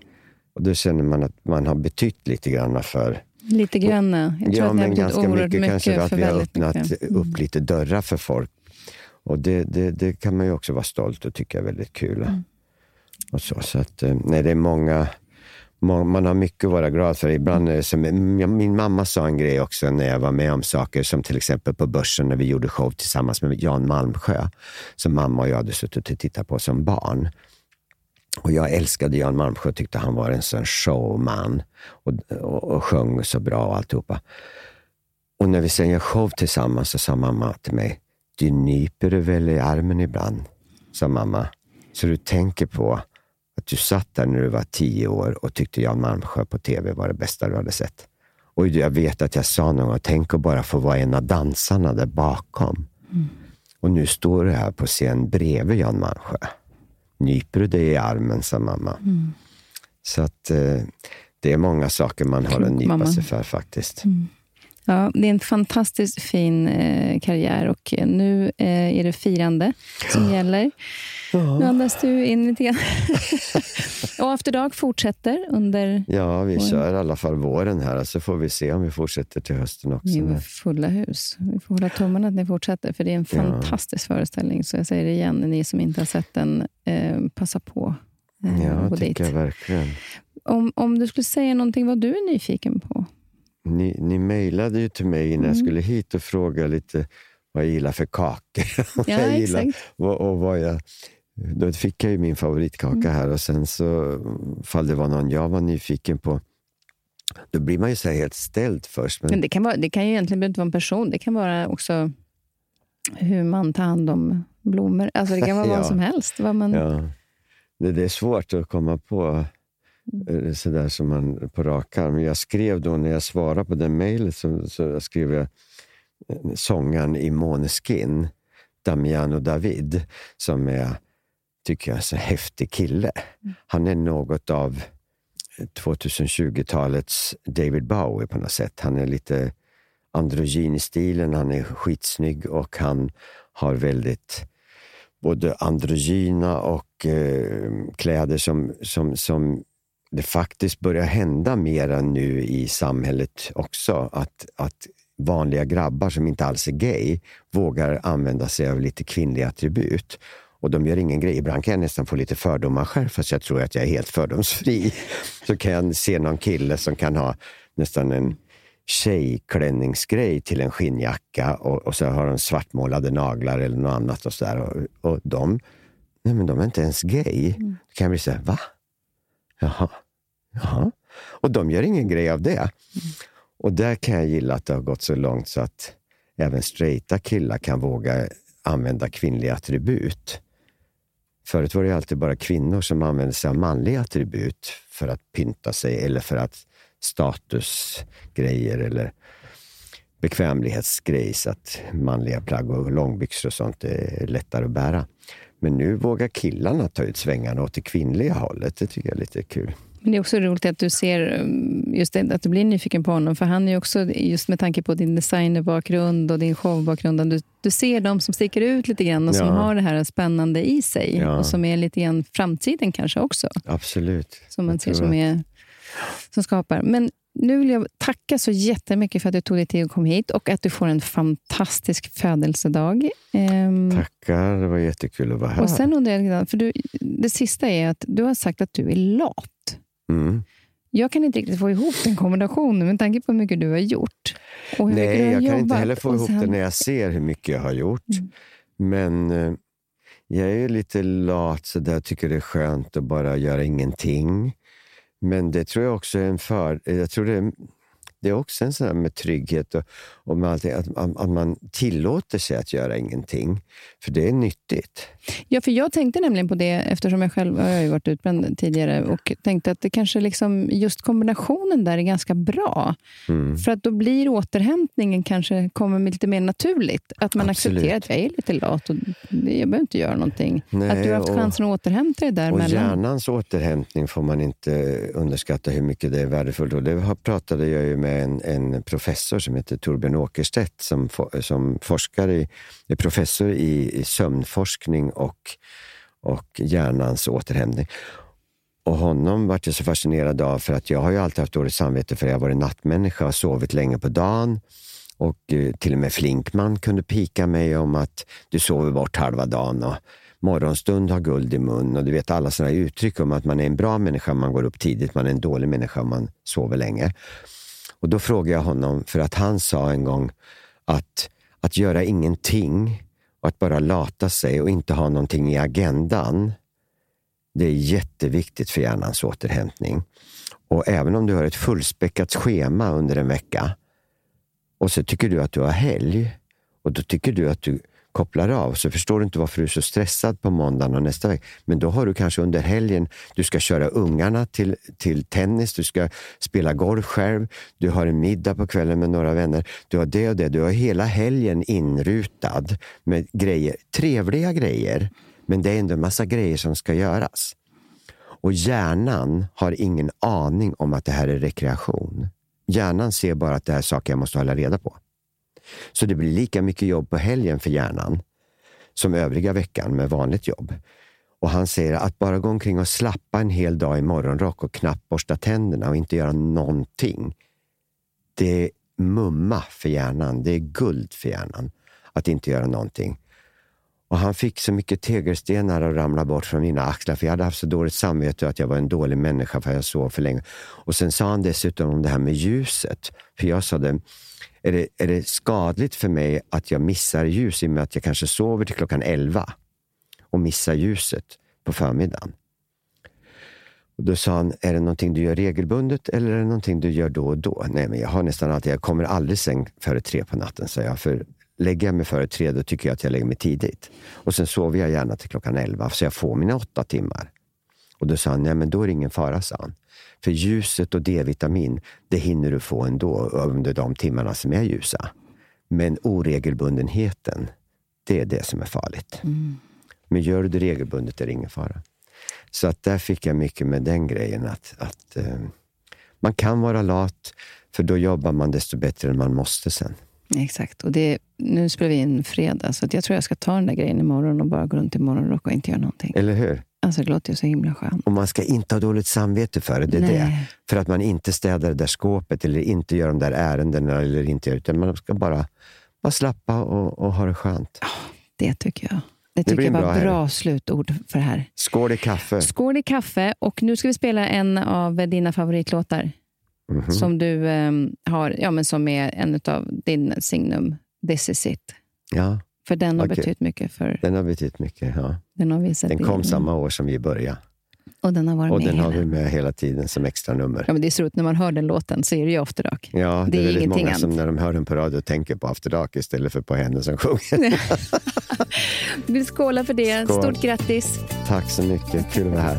Och då känner man att man har betytt lite grann för Lite grann. Jag tror ja, att men ganska mycket, mycket kanske att vi har öppnat mycket. upp lite dörrar för folk. Och det, det, det, kan man ju också vara stolt och tycka är väldigt kul. Mm. Och så, så att, eh, nej, det är många man har mycket att vara glad för. Ibland är som, min mamma sa en grej också när jag var med om saker, som till exempel på Börsen när vi gjorde show tillsammans med Jan Malmsjö, som mamma och jag hade suttit och tittat på som barn. Och Jag älskade Jan Malmsjö och tyckte han var en sån showman och, och, och sjöng så bra och alltihopa. Och när vi sen gör show tillsammans så sa mamma till mig, du nyper du väl i armen ibland? sa mamma. Så du tänker på att du satt där när du var tio år och tyckte Jan Malmsjö på tv var det bästa du hade sett. Och jag vet att jag sa någon gång, tänk att bara få vara en av dansarna där bakom. Mm. Och nu står du här på scen bredvid Jan Malmsjö. Nyper du dig i armen, sa mamma. Mm. Så att eh, det är många saker man har att nypa sig för faktiskt. Mm. Ja, det är en fantastiskt fin eh, karriär och nu eh, är det firande som ja. gäller. Ja. Nu andas du in lite grann. [LAUGHS] och After Dark fortsätter under... Ja, vi våren. kör i alla fall våren här, så får vi se om vi fortsätter till hösten också. Är fulla hus. Vi får hålla tummarna att ni fortsätter, för det är en fantastisk föreställning. Så jag säger det igen, ni som inte har sett den, eh, passa på. Eh, ja, det tycker dit. jag verkligen. Om, om du skulle säga någonting vad du är nyfiken på? Ni, ni mejlade ju till mig innan mm. jag skulle hit och frågade lite vad jag gillar för kakor. [LAUGHS] Ja, jag gillar, och, och vad jag då fick jag ju min favoritkaka mm. här och sen så, fall det var någon jag var nyfiken på, då blir man ju så helt ställd först. Men, men det, kan vara, det kan ju egentligen inte vara en person, det kan vara också hur man tar hand om blommor. Alltså det kan vara [LAUGHS] ja. vad som helst. Vad man... ja. det, det är svårt att komma på mm. sådär som man på rak arm. Jag skrev då, när jag svarade på den mejlet, så, så skrev jag eh, sångaren i Måneskin, Damiano David, som är tycker jag, en häftig kille. Mm. Han är något av 2020-talets David Bowie på något sätt. Han är lite androgyn i stilen, han är skitsnygg och han har väldigt både androgyna och eh, kläder som, som, som det faktiskt börjar hända mera nu i samhället också. Att, att vanliga grabbar som inte alls är gay vågar använda sig av lite kvinnliga attribut. Och de gör ingen grej. Ibland kan jag nästan få lite fördomar själv, fast jag tror att jag är helt fördomsfri. Så kan jag se någon kille som kan ha nästan en tjejklänningsgrej till en skinnjacka och, och så har de svartmålade naglar eller något annat. Och, så där. och, och de, nej men de är inte ens gay. Mm. Då kan jag bli så här, va? Jaha. Jaha. Och de gör ingen grej av det. Och där kan jag gilla att det har gått så långt så att även straighta killar kan våga använda kvinnliga attribut. Förut var det alltid bara kvinnor som använde sig av manliga attribut för att pynta sig eller för att statusgrejer eller bekvämlighetsgrej så att manliga plagg och långbyxor och sånt är lättare att bära. Men nu vågar killarna ta ut svängarna åt det kvinnliga hållet. Det tycker jag är lite kul. Men det är också roligt att du ser um, just det, att du blir nyfiken på honom. För han är också, just med tanke på din designerbakgrund och din showbakgrund, du, du ser de som sticker ut lite grann och ja. som har det här spännande i sig. Ja. Och som är lite grann framtiden kanske också. Absolut. Som man ser som, är, som skapar. Men nu vill jag tacka så jättemycket för att du tog dig tid och kom hit och att du får en fantastisk födelsedag. Ehm, Tackar, det var jättekul att vara här. och sen undrar jag, för du, det sista är att du har sagt att du är lat. mm. Jag kan inte riktigt få ihop den kombinationen med tanke på hur mycket du har gjort. Och hur mycket Nej, du har jag kan inte heller få ihop sen- det när jag ser hur mycket jag har gjort. Mm. Men eh, jag är lite lat, så där tycker det är skönt att bara göra ingenting. Men det tror jag också är en för... Jag tror det är, det är också en sån med trygghet och, och med allting, att, att, man tillåter sig att göra ingenting. För det är nyttigt. Ja, för jag tänkte nämligen på det eftersom jag själv jag har ju varit utbränd tidigare och tänkte att det kanske liksom just kombinationen där är ganska bra. Mm. För att då blir återhämtningen kanske kommer lite mer naturligt. Att man Absolut. accepterar att jag är lite lat och jag behöver inte göra någonting. Nej, att du har haft och- chansen att återhämta dig Och däremellan. hjärnans återhämtning får man inte underskatta hur mycket det är värdefullt. Och det pratade jag ju med en, en professor som heter Torbjörn Åkerstedt som, for, som forskar i, är professor i, i sömnforskning och, och hjärnans återhämtning. Och honom vart jag så fascinerad av för att jag har ju alltid haft dåligt samvete för jag har varit nattmänniska och sovit länge på dagen. Och eh, till och med Flinkman kunde pika mig om att du sover bort halva dagen och morgonstund har guld i mun. Och du vet alla sådana uttryck om att man är en bra människa om man går upp tidigt, man är en dålig människa om man sover länge. Och då frågade jag honom, för att han sa en gång att att göra ingenting och att bara lata sig och inte ha någonting i agendan, det är jätteviktigt för hjärnans återhämtning. Och även om du har ett fullspäckat schema under en vecka och så tycker du att du har helg och då tycker du att du kopplar av så förstår du inte varför du är så stressad på måndagen och nästa vecka. Men då har du kanske under helgen, du ska köra ungarna till, till tennis, du ska spela golf själv, du har en middag på kvällen med några vänner. Du har det och det. Du har hela helgen inrutad med grejer, trevliga grejer, men det är ändå en massa grejer som ska göras. Och hjärnan har ingen aning om att det här är rekreation. Hjärnan ser bara att det här är saker jag måste hålla reda på. Så det blir lika mycket jobb på helgen för hjärnan som övriga veckan med vanligt jobb. Och han säger att bara gå omkring och slappa en hel dag i morgonrock och knappt borsta tänderna och inte göra någonting. Det är mumma för hjärnan. Det är guld för hjärnan att inte göra någonting. Och han fick så mycket tegelstenar att ramla bort från mina axlar för jag hade haft så dåligt samvete att jag var en dålig människa för jag sov för länge. Och sen sa han dessutom om det här med ljuset. För jag sa det, är det, är det skadligt för mig att jag missar ljus i och med att jag kanske sover till klockan 11 och missar ljuset på förmiddagen? Och då sa han, är det någonting du gör regelbundet eller är det någonting du gör då och då? Nej, men jag har nästan alltid, jag kommer aldrig säng före tre på natten, sa jag. För lägger jag mig före tre, då tycker jag att jag lägger mig tidigt. Och sen sover jag gärna till klockan elva, så jag får mina åtta timmar. Och då sa han, nej men då är det ingen fara, sa han. För ljuset och D-vitamin, det hinner du få ändå under de timmarna som är ljusa. Men oregelbundenheten, det är det som är farligt. Men gör du det regelbundet är det ingen fara. Så att där fick jag mycket med den grejen att, att eh, man kan vara lat, för då jobbar man desto bättre än man måste sen. Exakt. Och det, nu spelar vi in fredag, så att jag tror jag ska ta den där grejen imorgon och bara gå runt i morgonrock och inte göra någonting. Eller hur? Alltså, det låter ju så himla skönt. Och man ska inte ha dåligt samvete för det. det, är det. För att man inte städar det där skåpet eller inte gör de där ärendena. Eller inte, utan man ska bara, bara slappa och, och ha det skönt. Det tycker jag. Det tycker blir jag var bra bra, slutord för det här. Skål i kaffe. Skål i kaffe och nu ska vi spela en av dina favoritlåtar. Mhm. Som du ehm, har, ja men som är en av din signum, This is it. Ja, För den har Okej. betytt mycket för, den har betytt mycket. Ja. den har visat Den i- kom samma år som vi började. Och den har varit Och med den har hela. vi med hela tiden som extra nummer. Ja, men det är så roligt när man hör den låten så är det ju After Dark. Ja, det, Det är är väldigt många som när de hör den på radio tänker på After Dark istället för på henne som sjunger. [LAUGHS] Vi vill skåla för det. Skål. Stort grattis! Tack så mycket, kul att vara här.